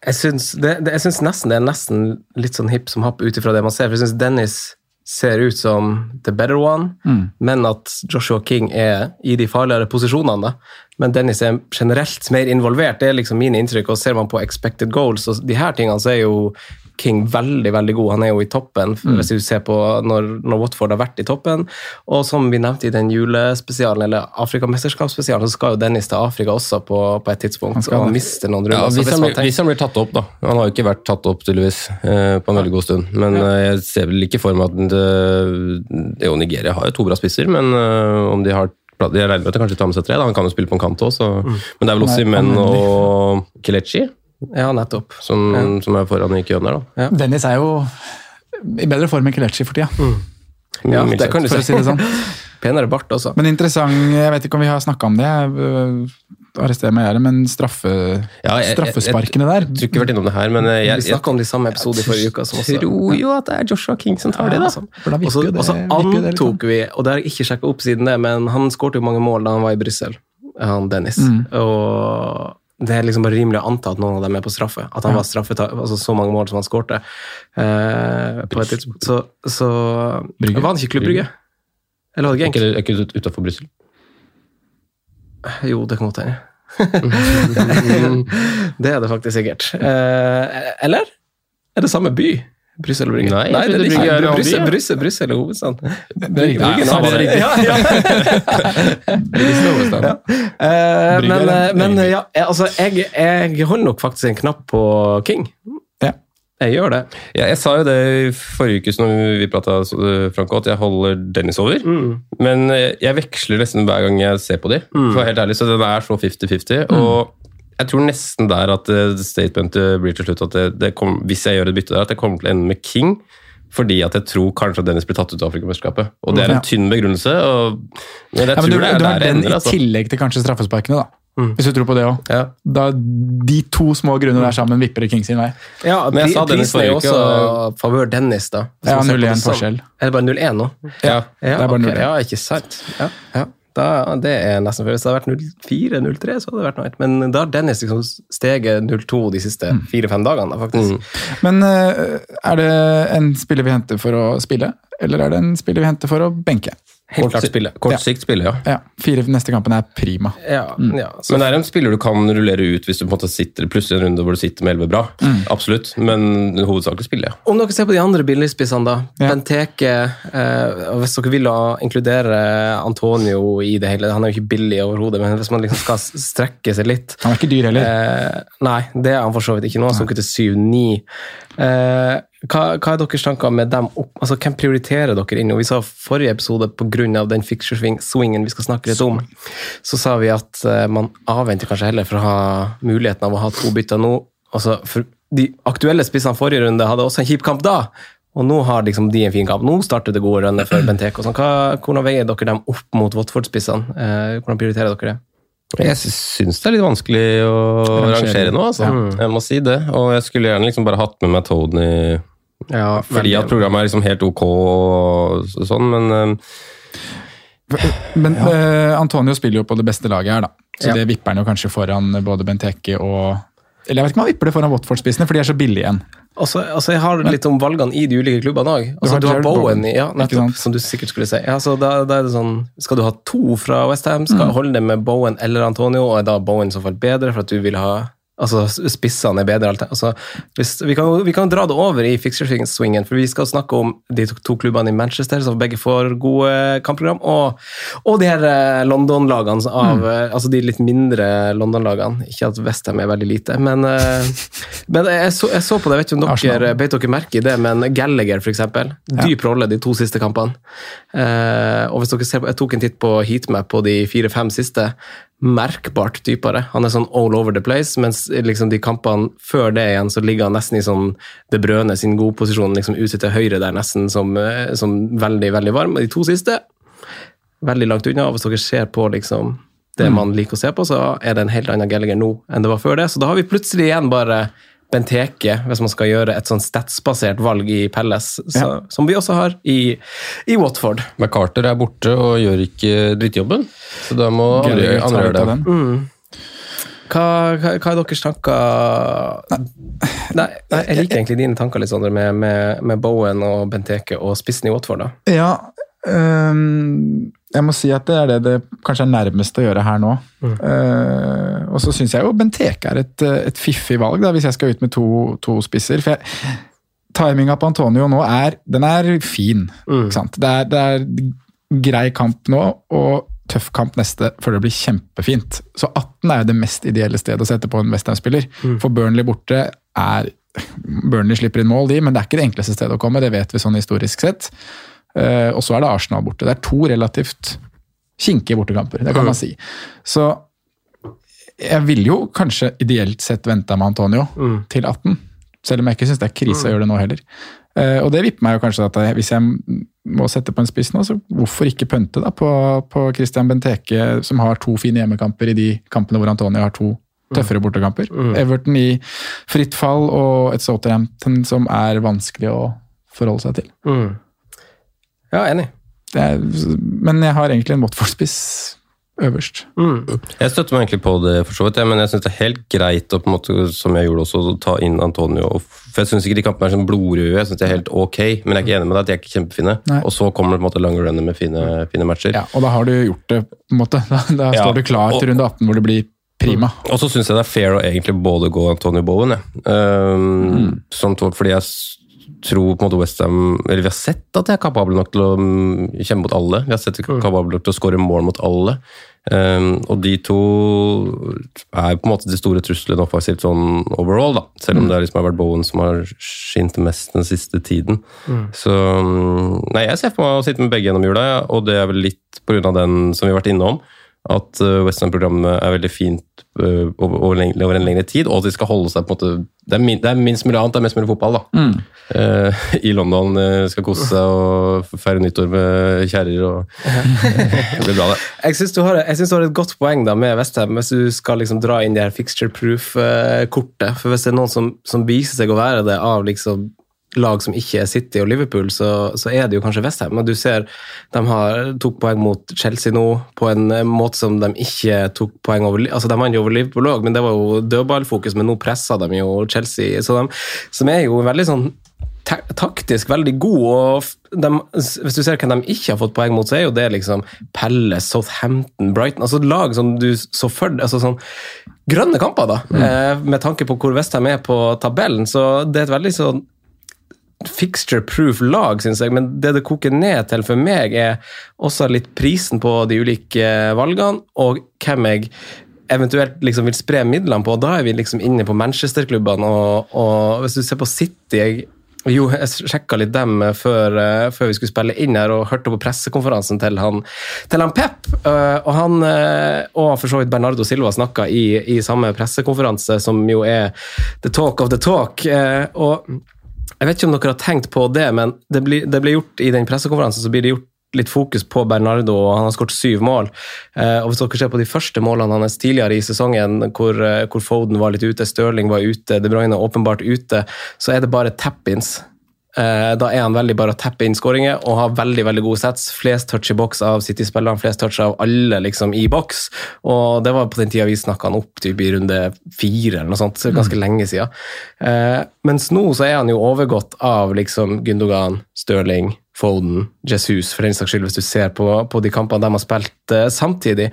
Jeg syns, det, det, jeg syns nesten det er nesten litt sånn hipp som happ ut ifra det man ser. For jeg syns Dennis ser ut som the better one, men at Joshua King er i de farligere posisjonene. da. Men Dennis er generelt mer involvert, det er liksom mine inntrykk. Og ser man på expected goals og de her tingene, så er jo King veldig veldig god. Han er jo i toppen, hvis du ser på når, når Watford har vært i toppen. Og som vi nevnte i den julespesialen, eller Afrikamesterskapsspesialen, så skal jo Dennis til Afrika også på, på et tidspunkt. skal og det. mister noen runder. Ja, hvis, han tenker- hvis han blir tatt opp, da. Han har jo ikke vært tatt opp, tydeligvis, eh, på en veldig god stund. Men ja. jeg ser vel ikke for meg at det, det jo Nigeria har jo to bra spisser, men eh, om de har Jeg regner med at han kanskje tar med seg tre. da, Han kan jo spille på en kant òg, Mm. men det er vel også Han Simen og Kelechi Ja, nettopp. som, som er foran i køen der, da. Dennis er jo i bedre form enn Kelechi for tida, Ja, Mildt det kan du si. si sånn. Penere bart også. Men interessant, jeg vet ikke om vi har snakka om det, arrester meg gjerne, men straffe, Ja, jeg- straffesparkene der Jeg tror ikke vi har vært innom det her, men jeg, jeg, Vi snakka om det i samme episode i forrige uke. Jeg tror jo at det er Joshua King som tar det, da. Da og så litt sånn. antok vi, og det har jeg ikke sjekka opp siden det, men han skårte jo mange mål da han var i Brussel, han Dennis. Mm. Og det er liksom bare rimelig å anta at noen av dem er på straffe. At han Ja. var straffeta, altså så mange mål som han skårte. Eh, på et tidspunkt. Så, så Brygge? Var han ikke Klubb Brygge? Eller var det Genk? er ikke ut- utenfor Brussel? Jo, det kan godt hende. det er det faktisk sikkert. Eh, eller? Er det samme by? Brussel og Brygge? Nei, Nei det er trodde Brygge ikke. er Brussel. Brussel, Brussel er hovedstaden. Nei, Ja, det riktig. Ja, ja. Brygge. Ja. Uh, men, eh, men uh, ja, altså, jeg, jeg holder nok faktisk en knapp på King. Ja. Jeg gjør det. Ja, jeg sa jo det i forrige uke når vi prata, Franco, at jeg holder Dennis over. Men eh, jeg veksler nesten hver gang jeg ser på de, for helt ærlig, så den er så 50-50. Og jeg tror nesten der at eh, statementet blir til slutt at det, det kom, hvis jeg gjør et bytte der, at jeg kommer til å ende med King. Fordi at jeg tror kanskje at Dennis blir tatt ut av Afrikamesterskapet. Og det er en tynn begrunnelse. Og, men jeg Ja, tror men du, det er du har der den ender. i Altså. tillegg til kanskje straffesparkene, da. Mm. Hvis du tror på det òg. Ja. Da De to små grunnene der sammen vipper det King sin vei. Ja, Men jeg sa Dennis er jo forrige også og... favør Dennis, da. Ja, man ser på det 0-1 sånn. forskjell. Er det bare 0-1 nå? Ja. Ja, Det er bare ok, 0-1. ja, ikke sant. Ja, ja. Da, det er nesten før. Hvis det hadde vært 0-4-0-3, så hadde det vært noe. Men da har Dennis liksom steget 0-2 de siste Mm. fire-fem dagene, da, faktisk. Men øh, er det en spiller vi henter for å spille, eller er det en spiller vi henter for å benke? Helt klart spille. Kort Ja. sikt spiller, ja. Ja, Fire neste kampen er prima. Ja, Mm. ja. Så, Men det er en spiller du kan rullere ut hvis du på en måte sitter plutselig en runde hvor du sitter med 11 bra. Absolutt, men hovedsakelig spiller Ja. om dere ser på de andre billigspissene, da. Ja. Benteke eh, Hvis dere vil inkludere Antonio i det hele Han er jo ikke billig overhodet, men hvis man liksom skal strekke seg litt Han er ikke dyr heller. Eh, nei, det er han for så vidt ikke. Nå sunket til 7-9. Eh, hva, hva er deres tanker med dem opp? Altså, Hvem prioriterer dere inn? Og vi sa forrige episode pga. den fixture-swingen vi skal snakke litt om, så sa vi at eh, man avventer kanskje heller for å ha muligheten av å ha to bytter nå. Altså, for de aktuelle spissene forrige runde hadde også en kjip kamp da. Og nå har liksom de en fin kamp. Nå starter det gode rønner for Benteke. Sånn. Hvordan veier dere dem opp mot Watford-spissene? Eh, hvordan prioriterer dere det? Jeg syns det er litt vanskelig å Rangere. rangere nå, altså. Jeg må si det. Og jeg skulle gjerne liksom bare hatt med meg Tony Ja, fordi at programmet er liksom helt ok og sånn, men eh, Men uh, Antonio spiller jo på det beste laget her, da. Så Ja. det vipper han jo kanskje foran både Benteke og Eller jeg vet ikke om han vipper det foran Watford-spissene, for de er så billige igjen. Altså, altså Jeg har litt om valgene i de ulike klubbene òg. Altså, har du har Bowen Bowen, ja, nettopp, som du sikkert skulle si. Ja, så da, da er det sånn, Skal du ha to fra Westham, skal holde det med Bowen eller Antonio, og er da Bowen i så fall bedre for at du vil ha Altså spissene er bedre. Altså, hvis, vi, kan, vi kan dra det over i fixture-swingen, for vi skal snakke om de to, to klubbene i Manchester, som begge får gode kampprogram, og, og de her eh, London-lagene, av, mm. altså de litt mindre London-lagene. Ikke at Westham er veldig lite, men, eh, men jeg, så, jeg så på det, jeg vet ikke om Arsenal. dere beit dere merke i det, men Gallagher, eksempel. Dyp rolle de to siste kampene. Eh, og hvis dere ser på, Jeg tok en titt på heatmap på de fire-fem siste. Merkbart dypere. Han er sånn all over the place, mens liksom de kampene før det igjen, så ligger han nesten i sånn De Brøne sin gode posisjon, liksom ute til høyre der, nesten som, eh, som veldig, veldig varm. Og de to siste, veldig langt unna. Og hvis dere ser på liksom det man liker å se på, så er det en helt annen Gallagher nå enn det var før det. Så da har vi plutselig igjen bare Benteke, hvis man skal gjøre et sånn statsbasert valg i Pelles, så, som vi også har i, i Watford. McCarter er borte og gjør ikke drittjobben, så da må andre, andre gjøre det. den. Hva, hva, hva er deres tanker Nei, nei, jeg liker egentlig dine tanker litt, Sondre, med, med, med Bowen og Benteke og spissen i Watford. da. Ja, øhm, jeg må si at det er det det kanskje er nærmest å gjøre her nå. Eh, og så syns jeg jo Benteke er et, et fiffig valg, da, hvis jeg skal ut med to, to spisser. For jeg, timinga på Antonio nå er, den er fin. Ikke sant? Det, er, det er grei kamp nå, og tøff kamp neste før det blir kjempefint. Så 18 er jo det mest ideelle stedet å sette på en Westham-spiller. For Burnley borte er Burnley slipper inn mål, de, men det er ikke det enkleste stedet å komme. Det vet vi sånn historisk sett. Eh, og så er det Arsenal borte. Det er to relativt kinkige bortekamper, det kan man si. Så jeg ville jo kanskje ideelt sett venta med Antonio til 18. Selv om jeg ikke syns det er krise å gjøre det nå heller. Eh, og det vipper meg jo kanskje at hvis jeg må sette på en spiss nå, så hvorfor ikke pønte da på, på Christian Benteke, som har to fine hjemmekamper i de kampene hvor Antonio har to tøffere bortekamper. Everton i fritt fall og et Southampton som er vanskelig å forholde seg til. Ja, enig. Det er, men jeg har egentlig en Watford-spiss øverst. Jeg støtter meg egentlig på det, for så vidt, ja, men jeg syns det er helt greit å, på en måte, som jeg gjorde også, å ta inn Antonio. For Jeg syns ikke de kampene er sånn blodrøde, jeg synes de er helt ok, men jeg er ikke enig med deg at de er ikke kjempefine. Nei. Og så kommer det på en måte lange runner med fine, fine matcher. Ja, og da har du gjort det, på en måte. Da, da Ja, står du klar til runde 18 hvor det blir prima. Og så syns jeg det er fair å egentlig både gå Antonio Bowen, jeg. Um, sånn to- fordi jeg tror på en måte Westham Eller vi har sett at de er kapable nok til å mm, kjempe mot alle. Vi har sett de er kapable nok til å skåre mål mot alle. Um, og de to er på en måte de store truslene offensivt sånn overall, da. Selv om det liksom har vært Bowen som har skint mest den siste tiden. Så um, Nei, jeg ser for meg å sitte med begge gjennom jula, og det er vel litt pga. den som vi har vært innom. At uh, Westham-programmet er veldig fint uh, over, en lengre tid, og at de skal holde seg på en måte Det er, min, det er minst mulig annet, det er mest mulig fotball, da. Uh, I London uh, skal kose seg og feire nyttår med kjerrer og Det blir bra, det. Jeg syns du, du har et godt poeng da med Westham, hvis du skal liksom dra inn de her fixture proof-kortet. For hvis det er noen som, som viser seg å være det av liksom lag som ikke er City og Liverpool, så, så er det jo kanskje Westham. Men du ser de har, tok poeng mot Chelsea nå på en eh, måte som de ikke tok poeng over Altså De vant jo over Liverpool òg, men det var jo dødballfokus, men nå presser de jo Chelsea. Så de, som er jo veldig sånn ta- taktisk veldig god. og de, Hvis du ser hvem de ikke har fått poeng mot, så er jo det liksom Pelle, Southampton, Brighton altså Lag som du så for altså sånn Grønne kamper, da, eh, med tanke på hvor Westham er på tabellen. Så det er et veldig sånn fixture-proof lag, syns jeg. Men det det koker ned til for meg, er også litt prisen på de ulike valgene, og hvem jeg eventuelt liksom vil spre midlene på. Da er vi liksom inne på Manchester-klubbene, og, og hvis du ser på City jeg, jo, jeg sjekka litt dem før, eh, før vi skulle spille inn her, og hørte på pressekonferansen til han, til han Pep. eh, og han, eh, og for så vidt Bernardo Silva snakka i, i samme pressekonferanse, som jo er the talk of the talk. eh, og jeg vet ikke om dere har tenkt på det, men det blir, det blir gjort i den pressekonferansen så blir det gjort litt fokus på Bernardo, og han har skåret syv mål. Eh, og Hvis dere ser på de første målene hans tidligere i sesongen, hvor, eh, hvor Foden var litt ute, Stirling var ute, De Bruyne åpenbart ute, så er det bare tap-ins. Eh, da er han veldig bare å teppe inn skåringer og har veldig veldig gode sets. Flest touch i boks av City-spillerne, flest touch av alle liksom i boks. Og det var på den tida vi snakka han opp typ, i runde fire, eller noe sånt, så ganske lenge siden. Eh, mens nå så er han jo overgått av liksom Gundogan, Stirling, Foden, Jesus, for den saks skyld, hvis du ser på, på de kampene de har spilt eh, samtidig.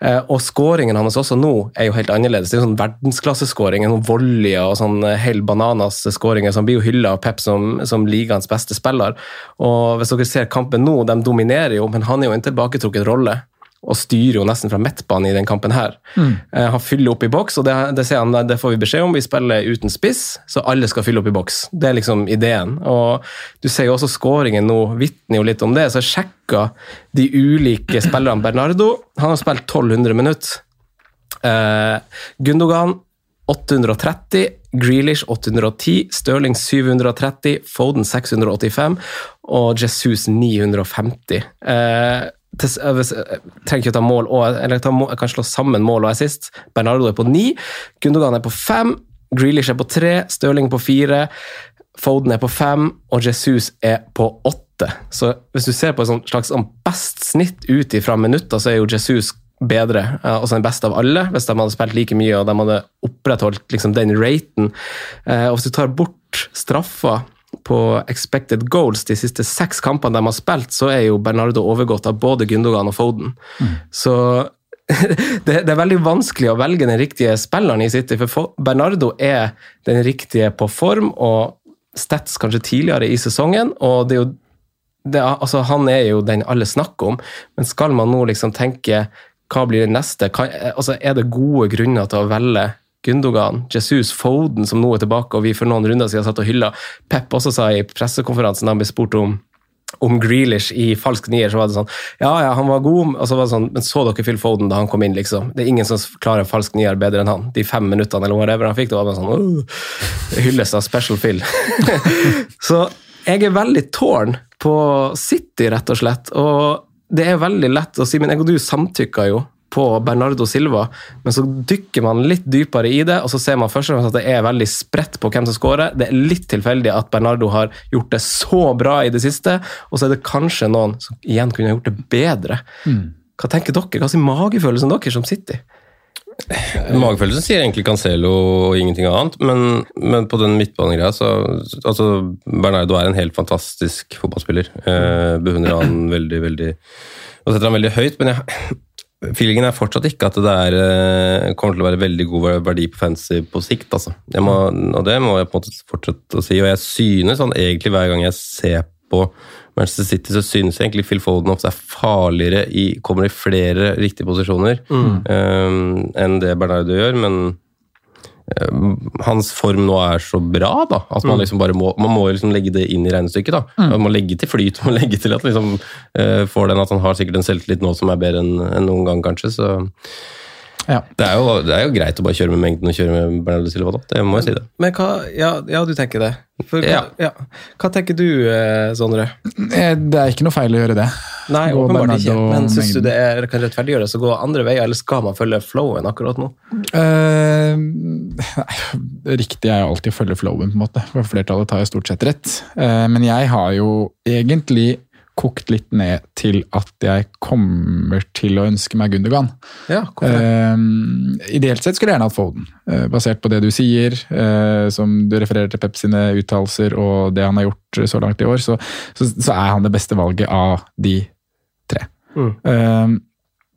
Eh, og skåringen hans også nå er jo helt annerledes. Det er jo sånn verdensklasseskåring, noen volleyer og sånn eh, hel bananas skåringer som blir jo hylla av Pep som, som ligaens beste spiller. Og hvis dere ser kampen nå, de dominerer jo, men han er jo en tilbaketrukket rolle og styrer jo nesten fra midtbanen i den kampen her. Mm. Eh, han fyller opp i boks, og det, det, han, det får vi beskjed om. Vi spiller uten spiss, så alle skal fylle opp i boks. Det er liksom ideen. Og du ser jo også skåringen nå vitner jo litt om det, så jeg sjekka de ulike spillerne. Bernardo han har spilt 1200 minutter. Eh, Gundogan 830, Grealish 810, Stirling 730, Foden 685 og Jesus 950. Eh, jeg trenger ikke å ta mål og, eller ta mål, jeg kan slå sammen mål og assist. Bernardo er på ni, Gundogan er på fem, Grealish er på tre, Stirling på fire, Foden er på fem, og Jesus er på åtte. Så hvis du ser på et slags sånn best snitt ut fra minutter, så er jo Jesus bedre, eh, altså den beste av alle, hvis de hadde spilt like mye og de hadde opprettholdt liksom, den raten. Eh, og hvis du tar bort straffa på expected goals de siste seks kampene de har spilt, så er jo Bernardo overgått av både Gundogan og Foden. Så det, det, er veldig vanskelig å velge den riktige spilleren i City, for Bernardo er den riktige på form og stats kanskje tidligere i sesongen. og det er jo det, altså, Han er jo den alle snakker om, men skal man nå liksom tenke hva blir det neste? Hva, altså, er det gode grunner til å velge Gundogan, Jesus, Foden, som nå er tilbake, og vi for noen runder siden satt og hylla. Pep også sa i pressekonferansen da han ble spurt om om Grealish i falsk nier, så var det sånn Ja, ja, han var god, og så var det sånn Men så dere Phil Foden da han kom inn, liksom? Det er ingen som klarer falsk nier bedre enn han. De fem minuttene eller whatever han fikk, det var bare sånn uh, Hylles av Special Phil. så jeg er veldig tårn på City, rett og slett. Og det er veldig lett å si, men jeg og du samtykker jo på Bernardo Silva, men så dykker man litt dypere i det, og så ser man først og fremst at det er veldig spredt på hvem som skårer. Det er litt tilfeldig at Bernardo har gjort det så bra i det siste, og så er det kanskje noen som igjen kunne gjort det bedre. Mm. Hva tenker dere? Hva sier magefølelsen dere som sitter? Magefølelsen sier egentlig Cancelo og ingenting annet, men, men på den midtbanegreia så altså Bernardo er en helt fantastisk fotballspiller. Eh, beundrer han veldig, veldig Og setter han veldig høyt, men jeg Feelingen er fortsatt ikke at det er, eh, kommer til å være veldig god verdi på fancy på sikt. Altså. Må, og det må jeg på en måte fortsette å si. Og jeg synes sånn, egentlig hver gang jeg ser på Manchester City, så synes jeg egentlig Phil Foden ofte er farligere i Kommer i flere riktige posisjoner Mm. um, enn det Bernardo gjør, men hans form nå er så bra da, at man Mm. liksom bare må, man må liksom legge det inn i regnestykket. da. Mm. Man må legge til flyt, man må legge til at liksom, uh, får den at han har sikkert en selvtillit nå som er bedre enn enn noen gang, kanskje. så... Ja. Det, er jo, det er jo greit å bare kjøre med mengden og kjøre med Bernardo Silva, da. Det må jeg si det. Men hva Ja, ja du tenker det. For, hva, Ja. ja. hva tenker du, eh, Sondre? Eh, Det er ikke noe feil å gjøre det. Nei, Gå åpenbart ikke. Men syns du det er, kan rettferdiggjøres å gå andre veier, eller skal man følge flowen akkurat nå? Uh, nei, riktig er jo alltid å følge flowen, på en måte. For flertallet tar jo stort sett rett. Uh, men jeg har jo egentlig kokt litt ned til at jeg kommer til å ønske meg Gundogan. Ja, uh. Ideelt sett skulle jeg gjerne hatt Foden, uh, basert på det du sier, uh, som du refererer til Pep sine uttalelser og det han har gjort så langt i år, så, så, så er han det beste valget av de tre. Mm.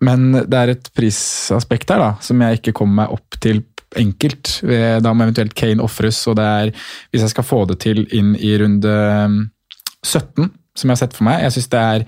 Men det er et prisaspekt her da, som jeg ikke kommer meg opp til enkelt. Da må eventuelt Kane ofres, og det er, hvis jeg skal få det til inn i runde eh, 17, som jeg har sett for meg Jeg synes det er,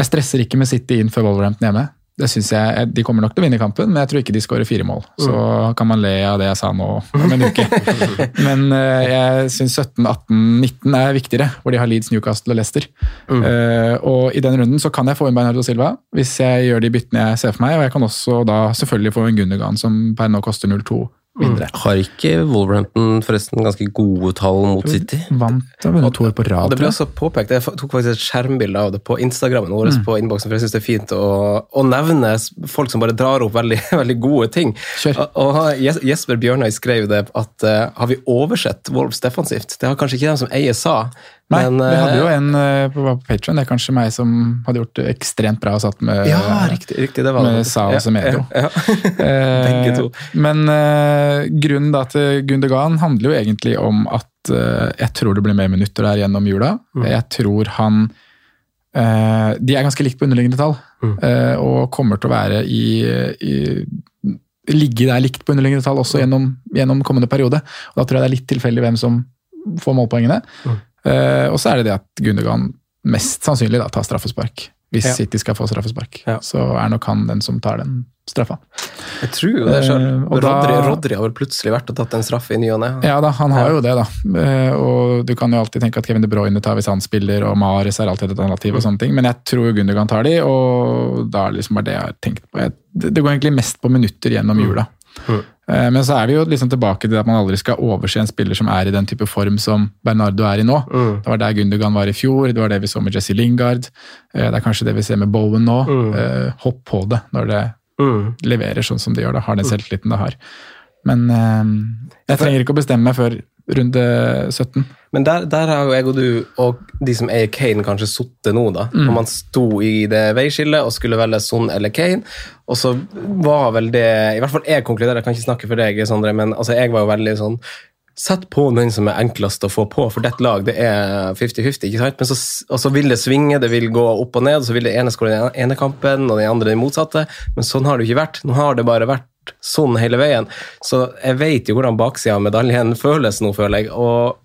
jeg stresser ikke med City inn før Wolverhampton hjemme. Det synes jeg, De kommer nok til å vinne kampen, men jeg tror ikke de skårer fire mål. Så kan man le av det jeg sa nå om en uke. Men eh, jeg syns 17, 18, 19 er viktigere, hvor de har Leeds, Newcastle og Leicester. Eh, og I den runden så kan jeg få inn Bernardo Silva, hvis jeg gjør de byttene jeg ser for meg. Og jeg kan også da selvfølgelig få en Gundergan som per nå koster 0-2 mindre. Har ikke Wolverhampton forresten ganske gode tall mot City? Vant og vunnet to år på rad. det ble også påpekt, Jeg tok faktisk et skjermbilde av det på Instagrammen vår, Mm. på innboksen, for jeg syns det er fint å, å nevne folk som bare drar opp veldig, veldig gode ting. Kjør. Og, og Jesper Bjørnøy skrev det at uh, har vi oversett Wolves defensivt? Det har kanskje ikke de som eier sa. Nei, men, vi hadde jo eh, en eh, på, på Patreon. Det er kanskje meg som hadde gjort det ekstremt bra og satt med, Ja, riktig, riktig, det var med det. Sa og Ja, Semedo. ja, ja. Eh, Begge to. Men grunnen da til Gundogan handler jo egentlig om at eh, jeg tror det blir mer minutter der gjennom jula. Mm. Jeg tror han Eh, de er ganske likt på underliggende tall, eh, og kommer til å være i, i ligge der likt på underliggende tall også gjennom, gjennom kommende periode. Og Da tror jeg det er litt tilfeldig hvem som får målpoengene. Eh, og så er det det at Gundogan mest sannsynlig da, tar straffespark. Hvis Ja. City skal få straffespark. Ja. Så er nok han den som tar den straffa. Jeg tror jo det sjøl. Eh, Rodri, Rodri har vel plutselig vært og tatt en straff i ny og ne. Ja da, han har Ja. jo det, da. Eh, Og du kan jo alltid tenke at Kevin De Bruyne tar hvis han spiller, og Mares er alltid et alternativ, og sånne ting, men jeg tror jo Gundogan tar de, og da er det liksom bare det jeg har tenkt på. Jeg, det går egentlig mest på minutter gjennom jula. Eh, Men så er vi jo liksom tilbake til at man aldri skal overse en spiller som er i den type form som Bernardo er i nå. Det var der Gundogan var i fjor, det var det vi så med Jesse Lingard. eh, Det er kanskje det vi ser med Bowen nå. Mm. Hopp på det når det Mm. leverer sånn som det gjør. Da. Har den selvtilliten det har. Men eh, jeg trenger ikke å bestemme meg før runde 17. Men der, der har jo jeg og du og de som eier Kane, kanskje sittet nå, da. Mm. Når man sto i det veiskillet og skulle velge Son eller Kane. Og så var vel det I hvert fall jeg konkluderer, jeg kan ikke snakke for deg, Sondre, men altså, jeg var jo veldig sånn Sett på den som er enklest å få på, for dette lag det er 50-50. ikke sant? Men så, og så vil det svinge, det vil gå opp og ned, og så vil det ene skåre den ene kampen og den andre den motsatte. Men sånn har det jo ikke vært. Nå har det bare vært sånn hele veien. Så jeg vet jo hvordan baksida av medaljen føles nå, føler jeg. Og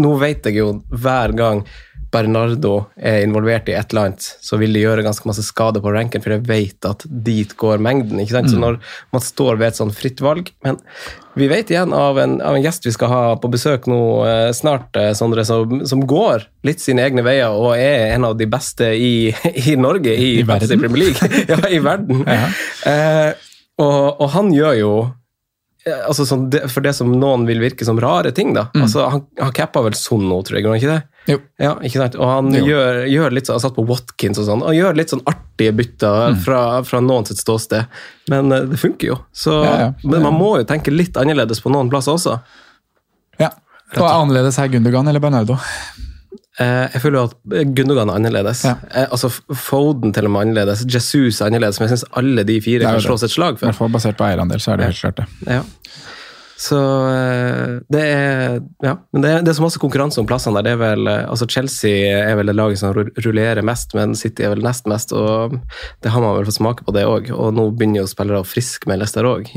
nå vet jeg jo hver gang Bernardo er involvert i et eller annet, så vil det gjøre ganske masse skade på ranken, for jeg vet at dit går mengden. ikke sant? Så når man står ved et sånn fritt valg Men vi vet igjen av en, av en gjest vi skal ha på besøk nå eh, snart, eh, Sondre, som, som går litt sine egne veier og er en av de beste i, i Norge, i, I verden. Premier League. ja, i verden. Eh, og, og han gjør jo altså sånn, det, For det som noen vil virke som rare ting, da. Altså, han, han cappa vel sånn nå, tror jeg, gjorde han ikke det? Jo. Ja, ikke sant? Og han gjør, gjør litt sånn, han satt på Watkins og sånn, og gjør litt sånn artige bytter fra, fra noen sitt ståsted. Men eh, det funker jo. Så, Ja, ja. Men man må jo tenke litt annerledes på noen plasser også. Ja. Og annerledes her Gundogan eller Bernardo. Eh, jeg føler jo at Gundogan er annerledes. Ja. Eh, altså Foden til og med annerledes. Jesus er annerledes, men jeg syns alle de fire kan slås et slag I hvert fall basert på eierandel, så er det Ja. helt klart det. Ja. Så eh, det er Ja, men det er, det er så masse konkurranse om plassene der. Det er vel, eh, altså Chelsea er vel det laget som rullerer mest, men City er vel nest mest. Og det har man vel fått smake på, det òg. Og nå begynner jo spillere å friskmeldes der òg,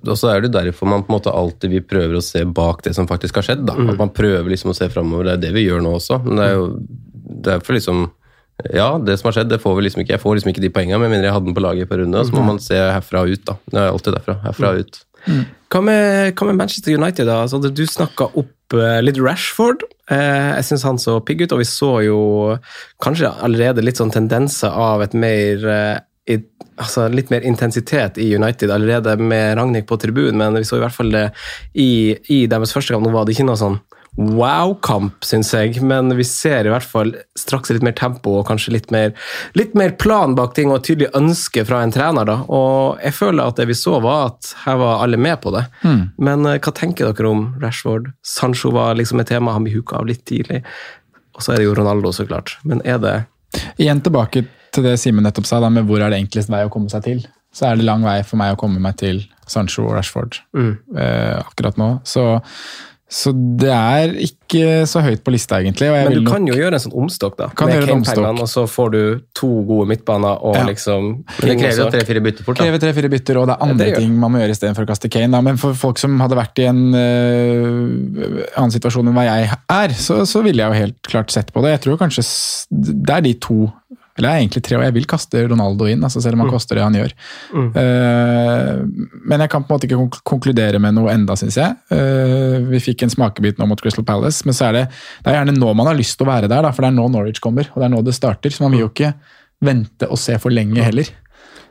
og så er det derfor man på en måte alltid vi prøver å se bak det som faktisk har skjedd. Da. Mm. At man prøver liksom å se framover. Det er det vi gjør nå også. Men det er jo det er liksom Ja, det som har skjedd, det får vi liksom ikke. Jeg får liksom ikke de poengene, med mindre jeg hadde den på laget på runde. Så må man se herfra og ut, da. Det er alltid derfra. Herfra og ut. Hva med, hva med Manchester United, da? Altså, du snakka opp eh, litt Rashford. Eh, jeg syns han så pigg ut, og vi så jo kanskje allerede litt sånn tendenser av et mer eh, i, altså litt mer intensitet i United allerede med Ragnhild på tribunen, men vi så i hvert fall det i, i deres første kamp. Nå var det ikke noe sånn wow-kamp, syns jeg, men vi ser i hvert fall straks litt mer tempo og kanskje litt mer, litt mer plan bak ting og et tydelig ønske fra en trener. da, og Jeg føler at det vi så, var at her var alle med på det. Men eh, hva tenker dere om Rashford? Sancho var liksom et tema, han ble huka av litt tidlig. Og så er det jo Ronaldo, så klart. Men er det Igjen tilbake til det Simen nettopp sa, da, med hvor er det enklest vei å komme seg til. Så er det lang vei for meg å komme meg til Sancho og Rashford eh, akkurat nå. Så, så det er ikke så høyt på lista, egentlig. Og jeg Men vil du nok- kan jo gjøre en sånn omstokk, da. Kan med Kane-pengene. Og så får du to gode midtbaner og Ja. liksom Men det krever jo tre-fire bytter fort. da. krever tre-fire bytter, og det er Ja, andre det ting man må gjøre istedenfor å kaste Kane. Da. Men for folk som hadde vært i en uh, annen situasjon enn hva jeg er, så, så ville jeg jo helt klart sett på det. Jeg tror kanskje det er de to eller jeg er egentlig tre, og jeg vil kaste Ronaldo inn, altså selv om han koster det han gjør. Eh, men jeg kan på en måte ikke konk- konkludere med noe enda, syns jeg. Uh, vi fikk en smakebit nå mot Crystal Palace, men så er det, det er gjerne nå man har lyst til å være der, da, for det er nå Norwich kommer, og det er nå det starter. Så man vil jo ikke vente og se for lenge heller.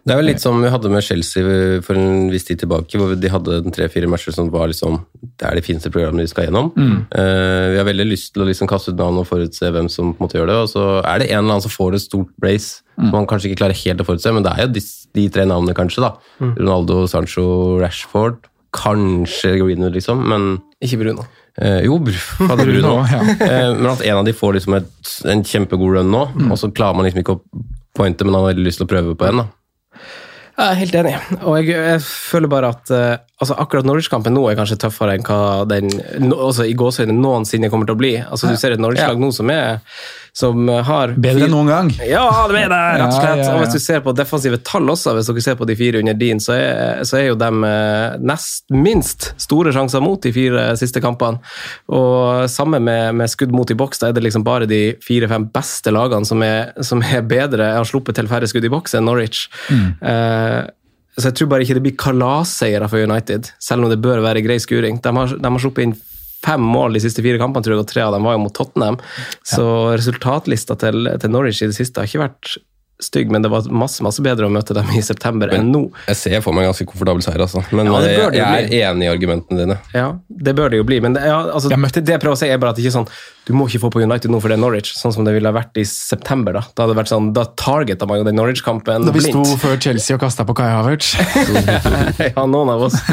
Det er vel litt som vi hadde med Chelsea for en viss tid tilbake, hvor de hadde tre-fire matcher som var liksom Det er de fineste programmene de skal gjennom. Eh, vi har veldig lyst til å liksom kaste ut navn og forutse hvem som på en måte gjør det, og så er det en eller annen som får et stort brace som man kanskje ikke klarer helt å forutse, men det er jo de, de tre navnene, kanskje. da. Ronaldo, Sancho, Rashford. Kanskje Greenwood, liksom, men Ikke Bruno. Eh, jo, Br- Bruno. Bruno, ja. eh, men at en av de får liksom et, en kjempegod run nå, og så klarer man liksom ikke å pointe, men han har veldig lyst til å prøve på en. da. Jeg er helt enig, og jeg, jeg føler bare at eh, altså akkurat Norwich-kampen nå er kanskje tøffere enn hva den no, altså i gåsøyne noensinne kommer til å bli. Altså Du ser et Norwich-lag nå som er som har Bedre enn noen gang. Ja, det er det, rett og slett. ja, ja. Og hvis du ser på defensive tall også, hvis dere ser på de fire under din, så er, så er jo de eh, nest minst store sjanser mot de fire siste kampene. Og samme med, med skudd mot i boks, da er det liksom bare de fire-fem beste lagene som er, som er bedre, har sluppet til færre skudd i boks enn Norwich. Eh, så jeg tror bare ikke det blir kalasseiere for United, selv om det bør være grei skuring. De har, de har sluppet inn fem mål de siste fire kampene, tror jeg, og tre av dem var jo mot Tottenham. Så resultatlista til, til Norwich i det siste har ikke vært stygg, men det var masse masse bedre å møte dem i september enn nå. Jeg ser for meg en ganske komfortabel seier, altså. Men Ja, jeg, jeg er enig i argumentene dine. Ja, det bør det jo bli, men det, ja, altså, det jeg prøver å si er bare at det ikke er sånn, du må ikke få på United nå for det er Norwich, sånn som det ville vært i september. Da Da hadde det vært sånn, da targeta man jo den Norwich-kampen blindt. Da vi sto før Chelsea og kasta på Kai Havertz. ja, noen av oss.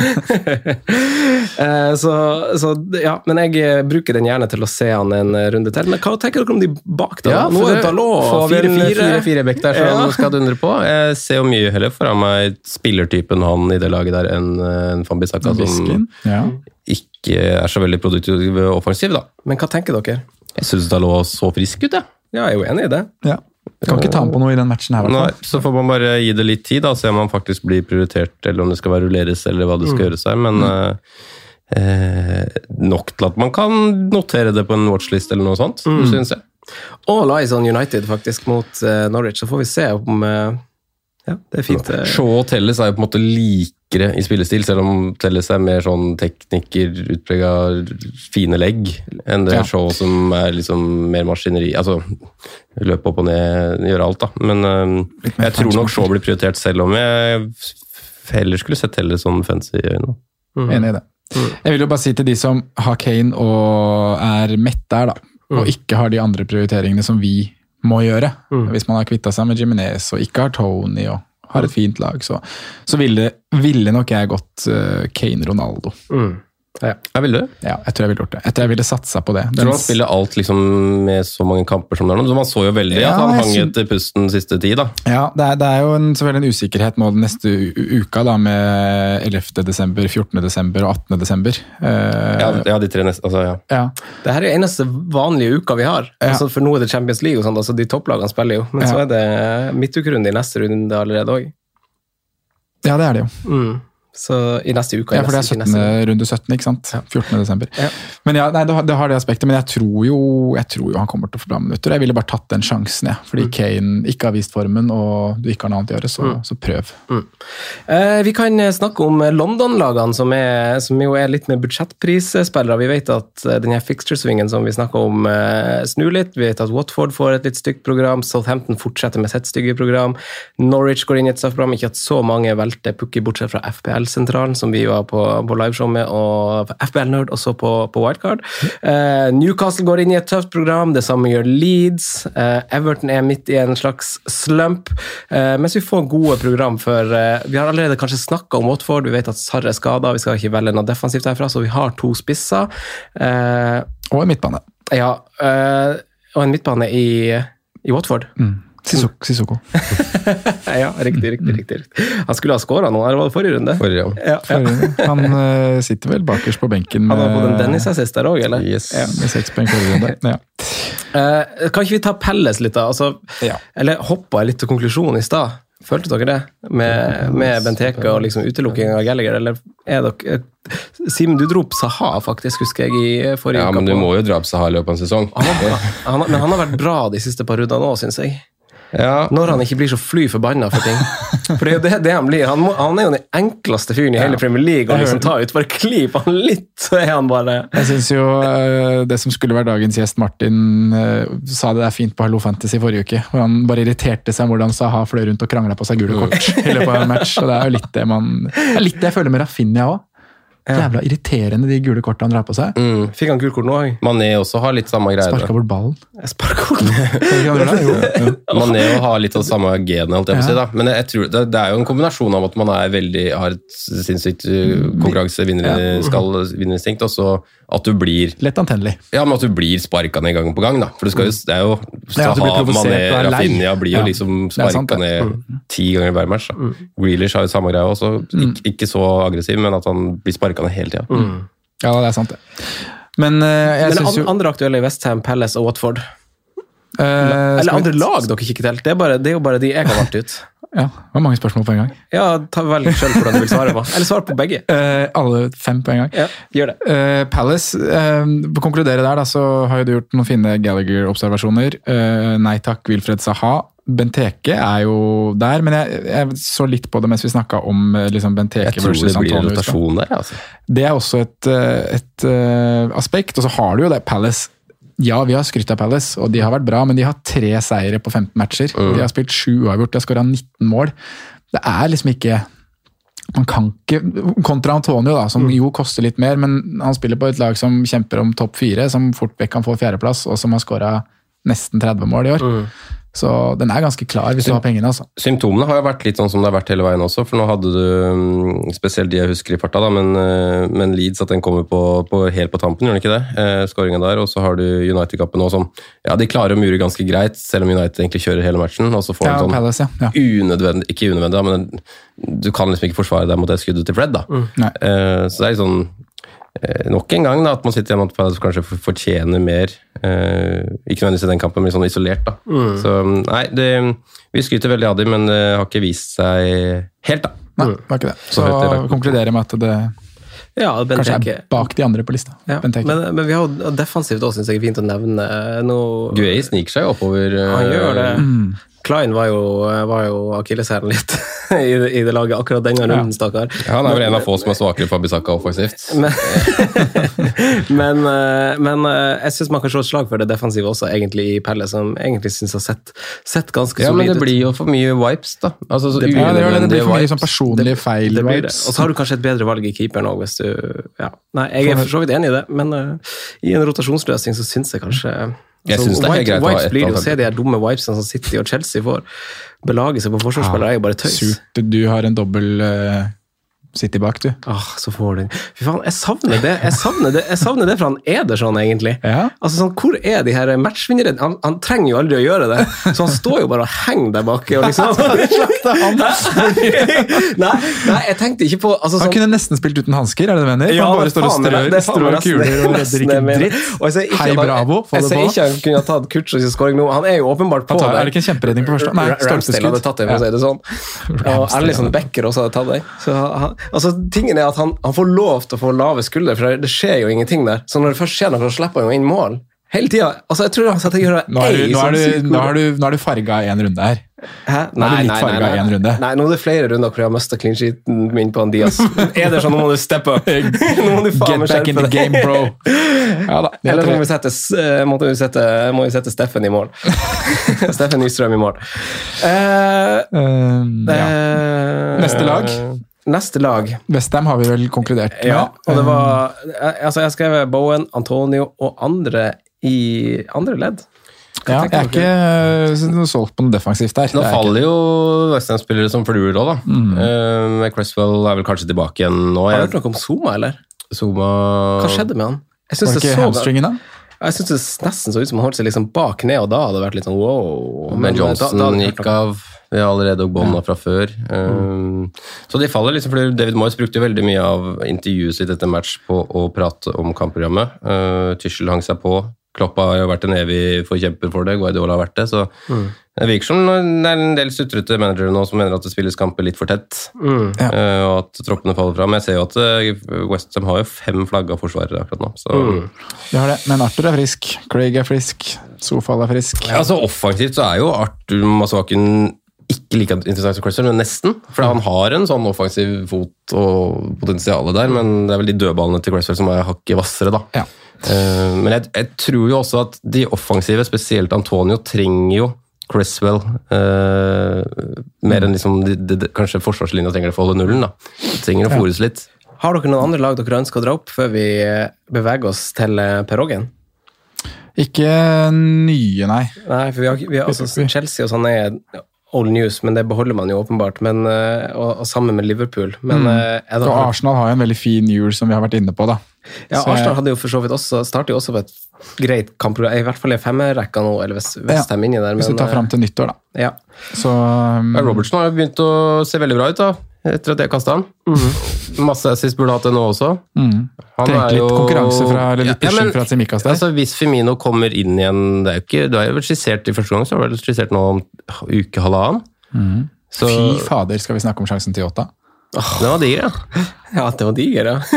Eh, så, så ja, men jeg eh, bruker den gjerne til å se han en eh, runde til. Men hva tenker dere om de bak, da? Nå er det Dalot får 4-4. 4-4-bekk der som Ja. skal dundre på. Jeg ser jo mye heller foran meg spillertypen han i det laget der enn en Fambisaka. Som Ja. Ikke er så veldig produktiv og offensiv, da. Men hva tenker dere? Jeg syns Dalot så frisk ut, jeg. Ja, jeg er jo enig i det. ja. Kan ikke ta ham på noe i den matchen her, Nei, så får man bare gi det litt tid, da, se om han faktisk blir prioritert, eller om det skal rulleres, eller hva det skal gjøres her. Men mm. eh, nok til at man kan notere det på en watchlist eller noe sånt, Mm. synes jeg. All eyes on United faktisk mot eh, Norwich, så får vi se om eh, Ja, det er fint. eh. Shaw og Telles er jo på en måte likere i spillestil, selv om Telles er mer sånn tekniker, utprega fine legg, enn det Ja. Shaw som er liksom mer maskineri. Altså løpe opp og ned, gjøre alt, da. Men øh, jeg tror nok Shaw blir prioritert, selv om jeg heller skulle sett Telles sånn fancy i øynene. Enig i det. Jeg vil jo bare si til de som har Kane og er mett der, da, og ikke har de andre prioriteringene som vi må gjøre. Hvis man har kvitta seg med Jimenez og ikke har Tony og har et fint lag, så, så ville, ville nok jeg gått eh, Kane-Ronaldo. Mm. Ja. Jeg ville det. Ja, jeg tror jeg ville gjort det. Jeg tror jeg ville satsa på det. Den... tror han spiller alt liksom med så mange kamper som det er nå. Man så jo veldig Ja, at han hang syn- etter pusten siste tid, da. Ja, det er, det er jo en, selvfølgelig en usikkerhet nå den neste uka, da, med 11. desember, 14. desember og 18. desember. Eh, Ja, ja de tre neste, altså, ja. ja. Det her er eneste vanlige uka vi har. Ja. Altså, for nå er det Champions League, og sånt, altså de topplagene spiller jo. Men Ja. så er det midtukerunde i neste runde allerede òg. ja, det er det jo. Mm. Så i neste uke. i Ja, for det er 17. neste- runde 17, ikke sant? 14. desember. Ja. Men ja, nei, det, har, det aspektet, men jeg tror, jo, jeg tror jo han kommer til å få bra minutter. Jeg ville bare tatt den sjansen, jeg. Mm. Fordi Kane ikke har vist formen, og du ikke har noe annet å gjøre, så, så prøv. Eh, vi kan snakke om London-lagene, som, som jo er litt mer budsjettprisspillere. Vi vet at eh, denne fixture-svingen som vi snakker om, eh, snur litt. Vi vet at Watford får et litt stygt program. Southampton fortsetter med sitt stygge program. Norwich går inn i et straffeprogram. Ikke at så mange velter pukki, bortsett fra FPL-sentralen, som vi var på, på liveshow med, og FBL Nerd også på, på Wildcard. Eh, Newcastle går inn i et tøft program. Det samme gjør Leeds. Eh, Everton er midt i en slags slump. Eh, mens vi får gode program for eh, Vi har allerede kanskje snakka om Watford. Vi vet at Sarr er skada. Vi skal ikke velge noe defensivt herfra, så vi har to spisser. Eh, Og en midtbane. ja, eh, og en midtbane i, i Watford. Sissoko. Sissoko. Ja, riktig, riktig, riktig. Han skulle ha skåra nå, eller var det forrige runde? Forrige. Ja, ja. Han uh, sitter vel bakerst på benken Han har fått en Dennis-assist der òg, eller? Yes. Ja. med seks poeng forrige runde. Ja. Uh, kan ikke vi ta Pelles litt, da? Altså, Ja. Eller hoppa jeg litt til konklusjonen i stad? Følte dere det? Med, med Benteke og liksom utelukking av Gallagher, eller er dere Sim, du dro opp Saha, faktisk, husker jeg, i forrige Ja, men du på- må jo dra opp Sahar i løpet av en sesong. han har, han, men han har vært bra de siste par rundene òg, syns jeg. Ja, Når han ikke blir så fly forbanna for ting. For det er jo det, det han blir. Han, må, han er jo den enkleste fyren i hele Premier League å liksom ta ut. Bare klip han litt, så er han bare Jeg syns jo eh, det som skulle være dagens gjest, Martin, eh, sa det der fint på Hallo Fantasy forrige uke. Hvor han bare irriterte seg om hvordan Saha fløy rundt og krangla på seg gule kort i løpet av en match. Og det er jo litt det man Det er litt det jeg føler med Rafinha òg. Jævla irriterende de gule kortene han drar på seg. Mm. Fikk han gult kort nå òg? Mané også har litt samme Sparka greiene. bort ballen. Jeg sparka bort ballen. det. Mané har litt av det samme genet, holdt jeg på å si. da. Men jeg tror det, det er jo en kombinasjon av at man er veldig, har et sinnssykt uh, konkurransevinnerinstinkt, og så at du blir Lett antennelig. Ja, men at du blir sparka ned gang på gang, da. For du skal jo, det er jo Saha, Mané, er lei. Rafinha blir jo Ja. liksom Det sparka. Mm. ned ti ganger hver match. da. Grealish har jo samme greia også. Ik ikke så aggressiv, men at han blir sparka ned hele tida. Ja, det er sant, det. Men uh, jeg Men syns an, jo andre aktuelle i Westham, Palace og Watford? Uh, Eller andre lag dere kikker til? Det er, bare, det er jo bare de jeg har valgt ut. Ja, det var mange spørsmål på en gang. Ja, ta Velg selv hvordan du vil svare på. Eller svar på begge. Uh, alle fem på en gang. Ja, gjør det. Uh, Palace, eh, på å konkludere der, da, så har jo du gjort noen fine Gallagher-observasjoner. Eh, nei takk, Wilfred Saha. Benteke er jo der, men jeg, jeg så litt på det mens vi snakka om eh, liksom Benteke Jeg tror det blir en rotasjon der. altså. Det er også et, eh, et uh, aspekt. Og så har du jo det Palace. Ja, vi har skrytt av Palace, og de har vært bra, men de har tre seire på 15 matcher. De har spilt sju uavgjort, de har skåra 19 mål. Det er liksom ikke man kan ikke, Kontra Antonio, da, som jo koster litt mer, men han spiller på et lag som kjemper om topp fire, som fort vekk kan få fjerdeplass, og som har skåra nesten 30 mål i år. Så den er ganske klar hvis du har pengene. altså. Symptomene har jo vært litt sånn som det har vært hele veien også, for nå hadde du mm, spesielt de jeg husker i farta, da, men, eh, men Leeds at den kommer på, på, helt på tampen, gjør den ikke det? Eh, Skåringa der, og så har du United-kappen nå som ja, de klarer å mure ganske greit, selv om United egentlig kjører hele matchen, og så får Ja, de sånn ja. unødvendig, ikke unødvendig, da, men du kan liksom ikke forsvare deg mot det skuddet til Fred, da. Nei. Eh, så det er litt sånn Nok en gang da, at man sitter igjen med at kanskje fortjener mer. Eh, ikke nødvendigvis i den kampen, men sånn isolert. da. Så nei, det, vi skryter veldig av dem, men det har ikke vist seg helt, da. Nei, det var ikke det. Så Så konkluderer med at det Ja, kanskje er bak de andre på lista. Ja. Men, men vi har jo defensivt også, syns jeg er fint å nevne. Nå, Guay sniker seg oppover. eh, han gjør det. Mm. Klein var jo, var jo akilleshælen litt i, i det laget akkurat denne runden, stakkar. Ja, han er vel en av få som er svakere for Abisaka offensivt. Men, men, eh, men eh, jeg syns man kan slå et slag for det defensive også, egentlig, i Pelle, som egentlig syns har sett, sett ganske Ja, men solid det blir jo for mye wipes, da. Altså, så Det blir- Ja, det, det, blir for mye sånn personlige feil. det blir det. vibes. Og så har du kanskje et bedre valg i keeperen òg, hvis du ja. Nei, jeg er for så vidt enig i det, men uh, i en rotasjonsløsning så syns jeg kanskje Jeg altså, synes det er helt White- greit å ha blir jo å se de her dumme wipesene som City og Chelsea får belage seg på forsvarsspillere, er jo bare tøys. Surt du har en dobbel eh, City bak, du. Åh, så får den Fy faen, jeg savner det Jeg savner det, jeg savner det for han Ederson, egentlig. Ja. Altså, sånn, Hvor er de her matchvinnerne? Han, han trenger jo aldri å gjøre det, så han står jo bare og henger der bak. Og liksom, nei, nei, jeg tenkte ikke på altså, sånn... Han sånn, kunne nesten spilt uten hansker, er det det du mener? Ja, han bare står og strør, det er strør kuler og redder ikke dritt. Ikke Hei, bravo, få det Jeg ser ikke han kunne ha tatt Kutchers skåring nå. Han er jo åpenbart på der. er det ikke en kjemperedning på første? Nei, Ra- Ramsdale hadde tatt det, for å si det sånn. Og Alison Becker også hadde tatt det. Så han, altså, tingen er at han, han får lov til å få lave skuldre, for det skjer jo ingenting der. Så når det først skjer noe, så slipper han jo inn mål. Hele tida. Altså, jeg tror han satt og gjorde Nå er du, nå er du, nå har du, nå er du farga én runde her. Hæ? Nå nei, litt nei. i en runde. Nei, nå er det flere runder hvor jeg har mista clean sheeten min på Diaz. Er det sånn, nå må du steppe up! Nå må du faen Get back in the game, bro! Ja da. Eller tror må vi sette, eh, vi sette, må vi sette Steffen i mål. Steffen Nystrøm i mål. Uh, um, ja. uh, Neste lag? Neste lag. Westham har vi vel konkludert med. Ja, og det var eh, Altså, jeg skrev Bowen, Antonio og andre i andre ledd. Ja, jeg er ikke noe solgt på noe defensivt der. Nå Det er faller jo Westham-spillere som fluer òg, da. Eh, Cresswell er vel kanskje tilbake igjen nå. Har du hørt noe om Zuma, eller? Zuma Hva skjedde med han? Jeg syns Var det så-? Jeg synes det nesten så ut som han holdt seg liksom bak ned, og da hadde det vært litt sånn wow. Men, Men, eh, Johnson da- da gikk av. Vi har allerede bånda fra før. Um, Så de faller liksom, for David Moyes brukte veldig mye av intervjuet sitt etter match på å prate om kampprogrammet. Uh, Tyschel hang seg på. Kloppa har jo vært en evig forkjemper for det. Guardiola har vært det. Så det virker som det er en del sutrete managere nå som mener at det spilles kamper litt for tett. Ja. uh, Og at troppene faller fra. Men jeg ser jo at Westham West Ham har jo fem flagga forsvarere akkurat nå. Så Vi har det. Men Arthur er frisk, Craig er frisk, Sofal er frisk. Ja, altså Offensivt så er jo Arthur Masvaken ikke like interessant som Cresswell, men nesten. For han har en sånn offensiv fot og potensial der, men det er vel de dødballene til Cresswell som er hakket hvassere, da. Ja. Eh, men jeg, jeg tror jo også at de offensive, spesielt Antonio, trenger jo Cresswell eh, mer enn liksom de, de, de, kanskje forsvarslinja trenger det for å holde nullen. da. De trenger å fôres litt. Har dere noen andre lag dere ønsker å dra opp før vi eh, beveger oss til perrongen? Ikke nye, nei. Nei, for vi har, vi har også Chelsea og sånn er old news, men det beholder man jo åpenbart. Men, eh, og, og sammen med Liverpool. Men Mm. da, er Og Arsenal har jo en veldig fin jul, som vi har vært inne på. da. ja, Så Arsenal hadde jo for så vidt også startet jo også på et greit kampprogram, i hvert fall i femmerrekka nå, eller hvis, hvis Ja, de er inni der. Hvis vi tar eh, fram til nyttår, da. ja. Så um, Ja, Robertson har jo begynt å se veldig bra ut, da. Etter at jeg kasta han. Masse assist burde hatt det nå også. mm. Er litt jo- konkurranse fra, eller litt Ja, ja, pushing men- fra Tsimikas der. Altså, hvis Femino kommer inn igjen det er jo ikke, Du har jo vel skissert i første gang, så har du vel skissert nå om uke halvannen. Så Fy fader, skal vi snakke om sjansen til Yota? den var diger, ja. ja, det var diger, ja.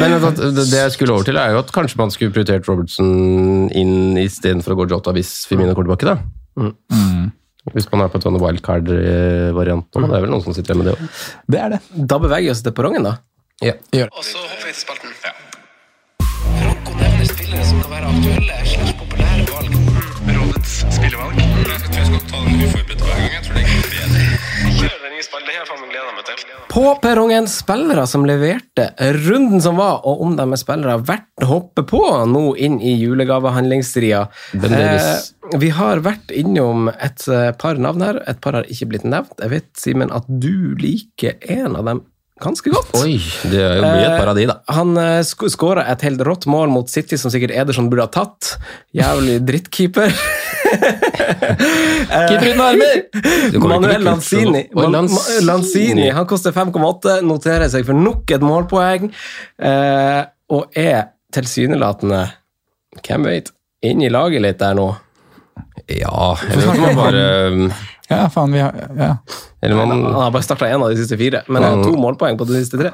Men det det jeg skulle over til, er jo at kanskje man skulle prioritert Robertson inn istedenfor å gå Jota hvis Firmino kommer tilbake. da. Mm. Hvis man er på en sånn wildcard-variant. Det er vel noen som sitter med det òg. Det er det. Da beveger vi oss til perrongen, da. Ja. Gjør. det. Og så hopper vi til spalten. Franco nevner spillere som kan være aktuelle slags populære valg. Rådets spillevalg. Jeg tror jeg skal ta den nye. Det har jeg gleda meg til. På perrongen spillere som leverte runden som var, og om de er spillere verdt å hoppe på nå inn i julegavehandlingsstria. Eh, vi har vært innom et eh, par navn her, et par har ikke blitt nevnt. Jeg vet, Simen, at du liker en av dem ganske godt. Oi, det er jo mye et paradis, da. Eh, Han uh, skåra et helt rått mål mot City, som sikkert Ederson burde ha tatt. Jævlig drittkeeper. Keeper uten armer! Manuel Lanzini. Man- Lanzini. Lanzini han koster 5,8, noterer seg for nok et målpoeng, eh, og er tilsynelatende Hvem vet? Inn i laget litt der nå. Ja, eller så man bare Ja, faen, vi har ja. Man han har bare starta én av de siste fire, men han har to målpoeng på de siste tre.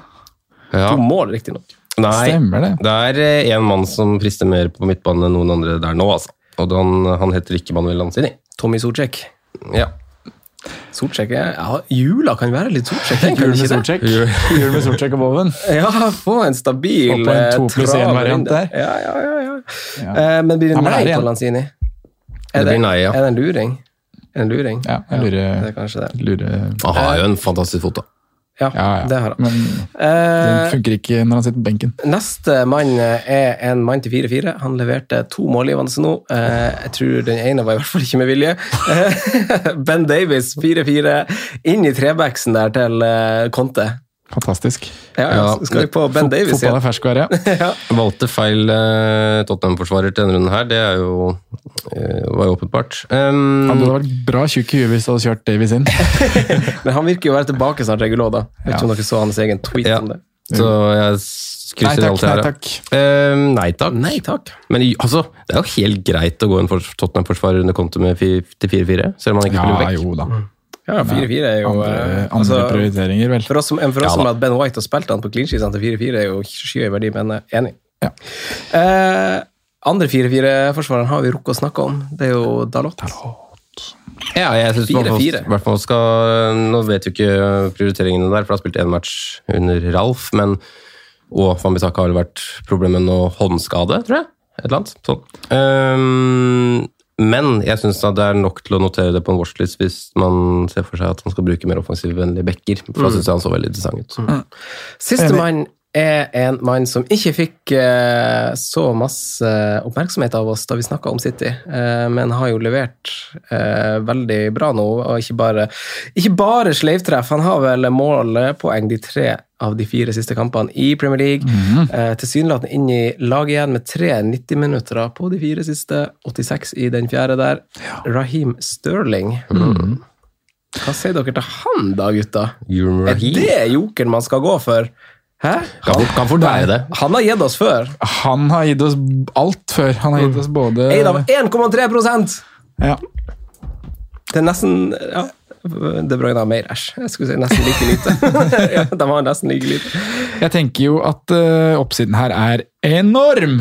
ja. To mål, riktignok. Nei, Stemmer det. det er én mann som frister mer på midtbanen enn noen andre der nå, altså. Og han, han heter ikke Manuel Lanzini. Tommy Socek. Ja. Socek er ja, Jula kan være litt Socek, Jul med det? Jul med sortsjekk og Boven. Ja, få en stabil Og på en eh, to pluss en variant der. Ja, ja, ja, ja. Ja. Eh, men blir det nei det er på Lanzini? Lanzini? Det blir nei, ja. Er det en luring? Er det en luring? Ja, jeg Det er kanskje det. lurer Han har jo en fantastisk fot, da. Ja, Ja, ja. det har han. Men Eh, den funker ikke når han sitter på benken. Neste mann er en mann til 4-4. Han leverte to målgivende nå. Eh, jeg tror den ene var i hvert fall ikke med vilje. Eh, ben Davies 4-4 inn i trebacksen der til eh, Conte. Fantastisk. Ja, ja, skal vi på Ben Davies Fotball er ferskvare, ja. Valgte feil eh, Tottenham-forsvarer til denne runden her, det er jo, eh, var jo åpenbart. Um, Han hadde vært bra tjukk i huet hvis du hadde kjørt Davies inn. Men han virker jo å være tilbake snart, Regulo, da. Vet ikke Ja. om dere så hans egen tweet Ja. om det. så jeg Nei takk, alt her. nei takk. Eh, nei takk. Nei takk. Men altså, det er jo helt greit å gå en for- Tottenham-forsvarer under konto med til 4-4, selv om han ikke spiller Ja, back. jo da. Ja, 4-4 er jo Andre, eh, andre altså, prioriteringer, vel. For oss som, for oss Ja, som at Ben White har spilt han på clean sheet til 4-4, er jo skyhøy verdi, men eh, enig. Ja. Eh, andre 4-4-forsvareren har vi rukket å snakke om. Det er jo Dalot. Ja, jeg synes man 4-4. hvert fall skal Nå vet jo ikke prioriteringene der, for han har spilt én match under Ralf, men og Fambisaka har vel vært problemet med noe håndskade, tror jeg. Et eller annet. Sånn. Ehm, men jeg syns det er nok til å notere det på en watchlist hvis man ser for seg at han skal bruke mer offensivvennlige backer. For da syns jeg han så veldig interessant ut. Sistemann er en mann som ikke fikk eh, så masse oppmerksomhet av oss da vi snakka om City, eh, men har jo levert eh, veldig bra nå. Og ikke bare, ikke bare sleivtreff, han har vel målpoeng de tre av de fire siste kampene i Premier League. Mhm. eh, Tilsynelatende inn i laget igjen med tre 90-minutter på de fire siste, 86 i den fjerde der. Raheem Sterling. Mhm. Hva sier dere til han da, gutta? Er det jokeren man skal gå for? Hæ? Kan kan fort være det. Han har gitt oss før. Han har gitt oss alt før. Han har gitt oss både Eid av 1,3% ja. Det er nesten ja, De Bruyne har mer, æsj. Jeg skulle si nesten like lite. ja, de har nesten like lite. Jeg tenker jo at uh, oppsiden her er enorm!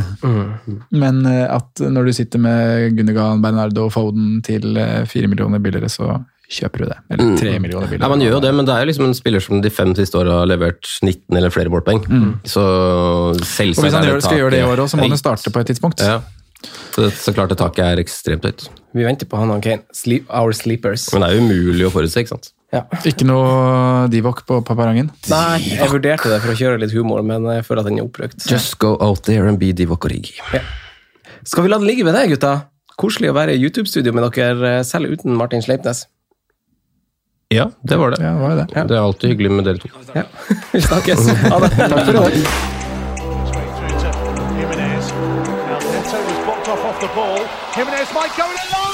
Men uh, at når du sitter med Gunnigan, Bernardo og Foden til fire uh, millioner billigere, så kjøper du det. Eller tre millioner biler. Ja, Man gjør jo det, men det er jo liksom en spiller som de fem siste åra har levert 19 eller flere målpoeng. Så selvsagt Og hvis han gjør, skal gjøre det i år òg, så må han jo starte på et tidspunkt. Ja. Så, det, så klart det taket er ekstremt høyt. Vi venter på han og Kane. Sleep, our sleepers. Men det er jo umulig å forutse, ikke sant? Ikke noe Divok på Paparangen? Nei, jeg vurderte det for å kjøre litt humor, men jeg føler at den er oppbrukt. Just go out there and be Divok Origi. Skal vi la det ligge ved det, gutta? Koselig å være i YouTube-studio med dere, selv uten Martin Sleipnes. Ja, det var det. Ja, var det. Det er alltid hyggelig med dere to. Ja. Vi snakkes. Ha det. Takk for i dag. Jimenez might go in alone.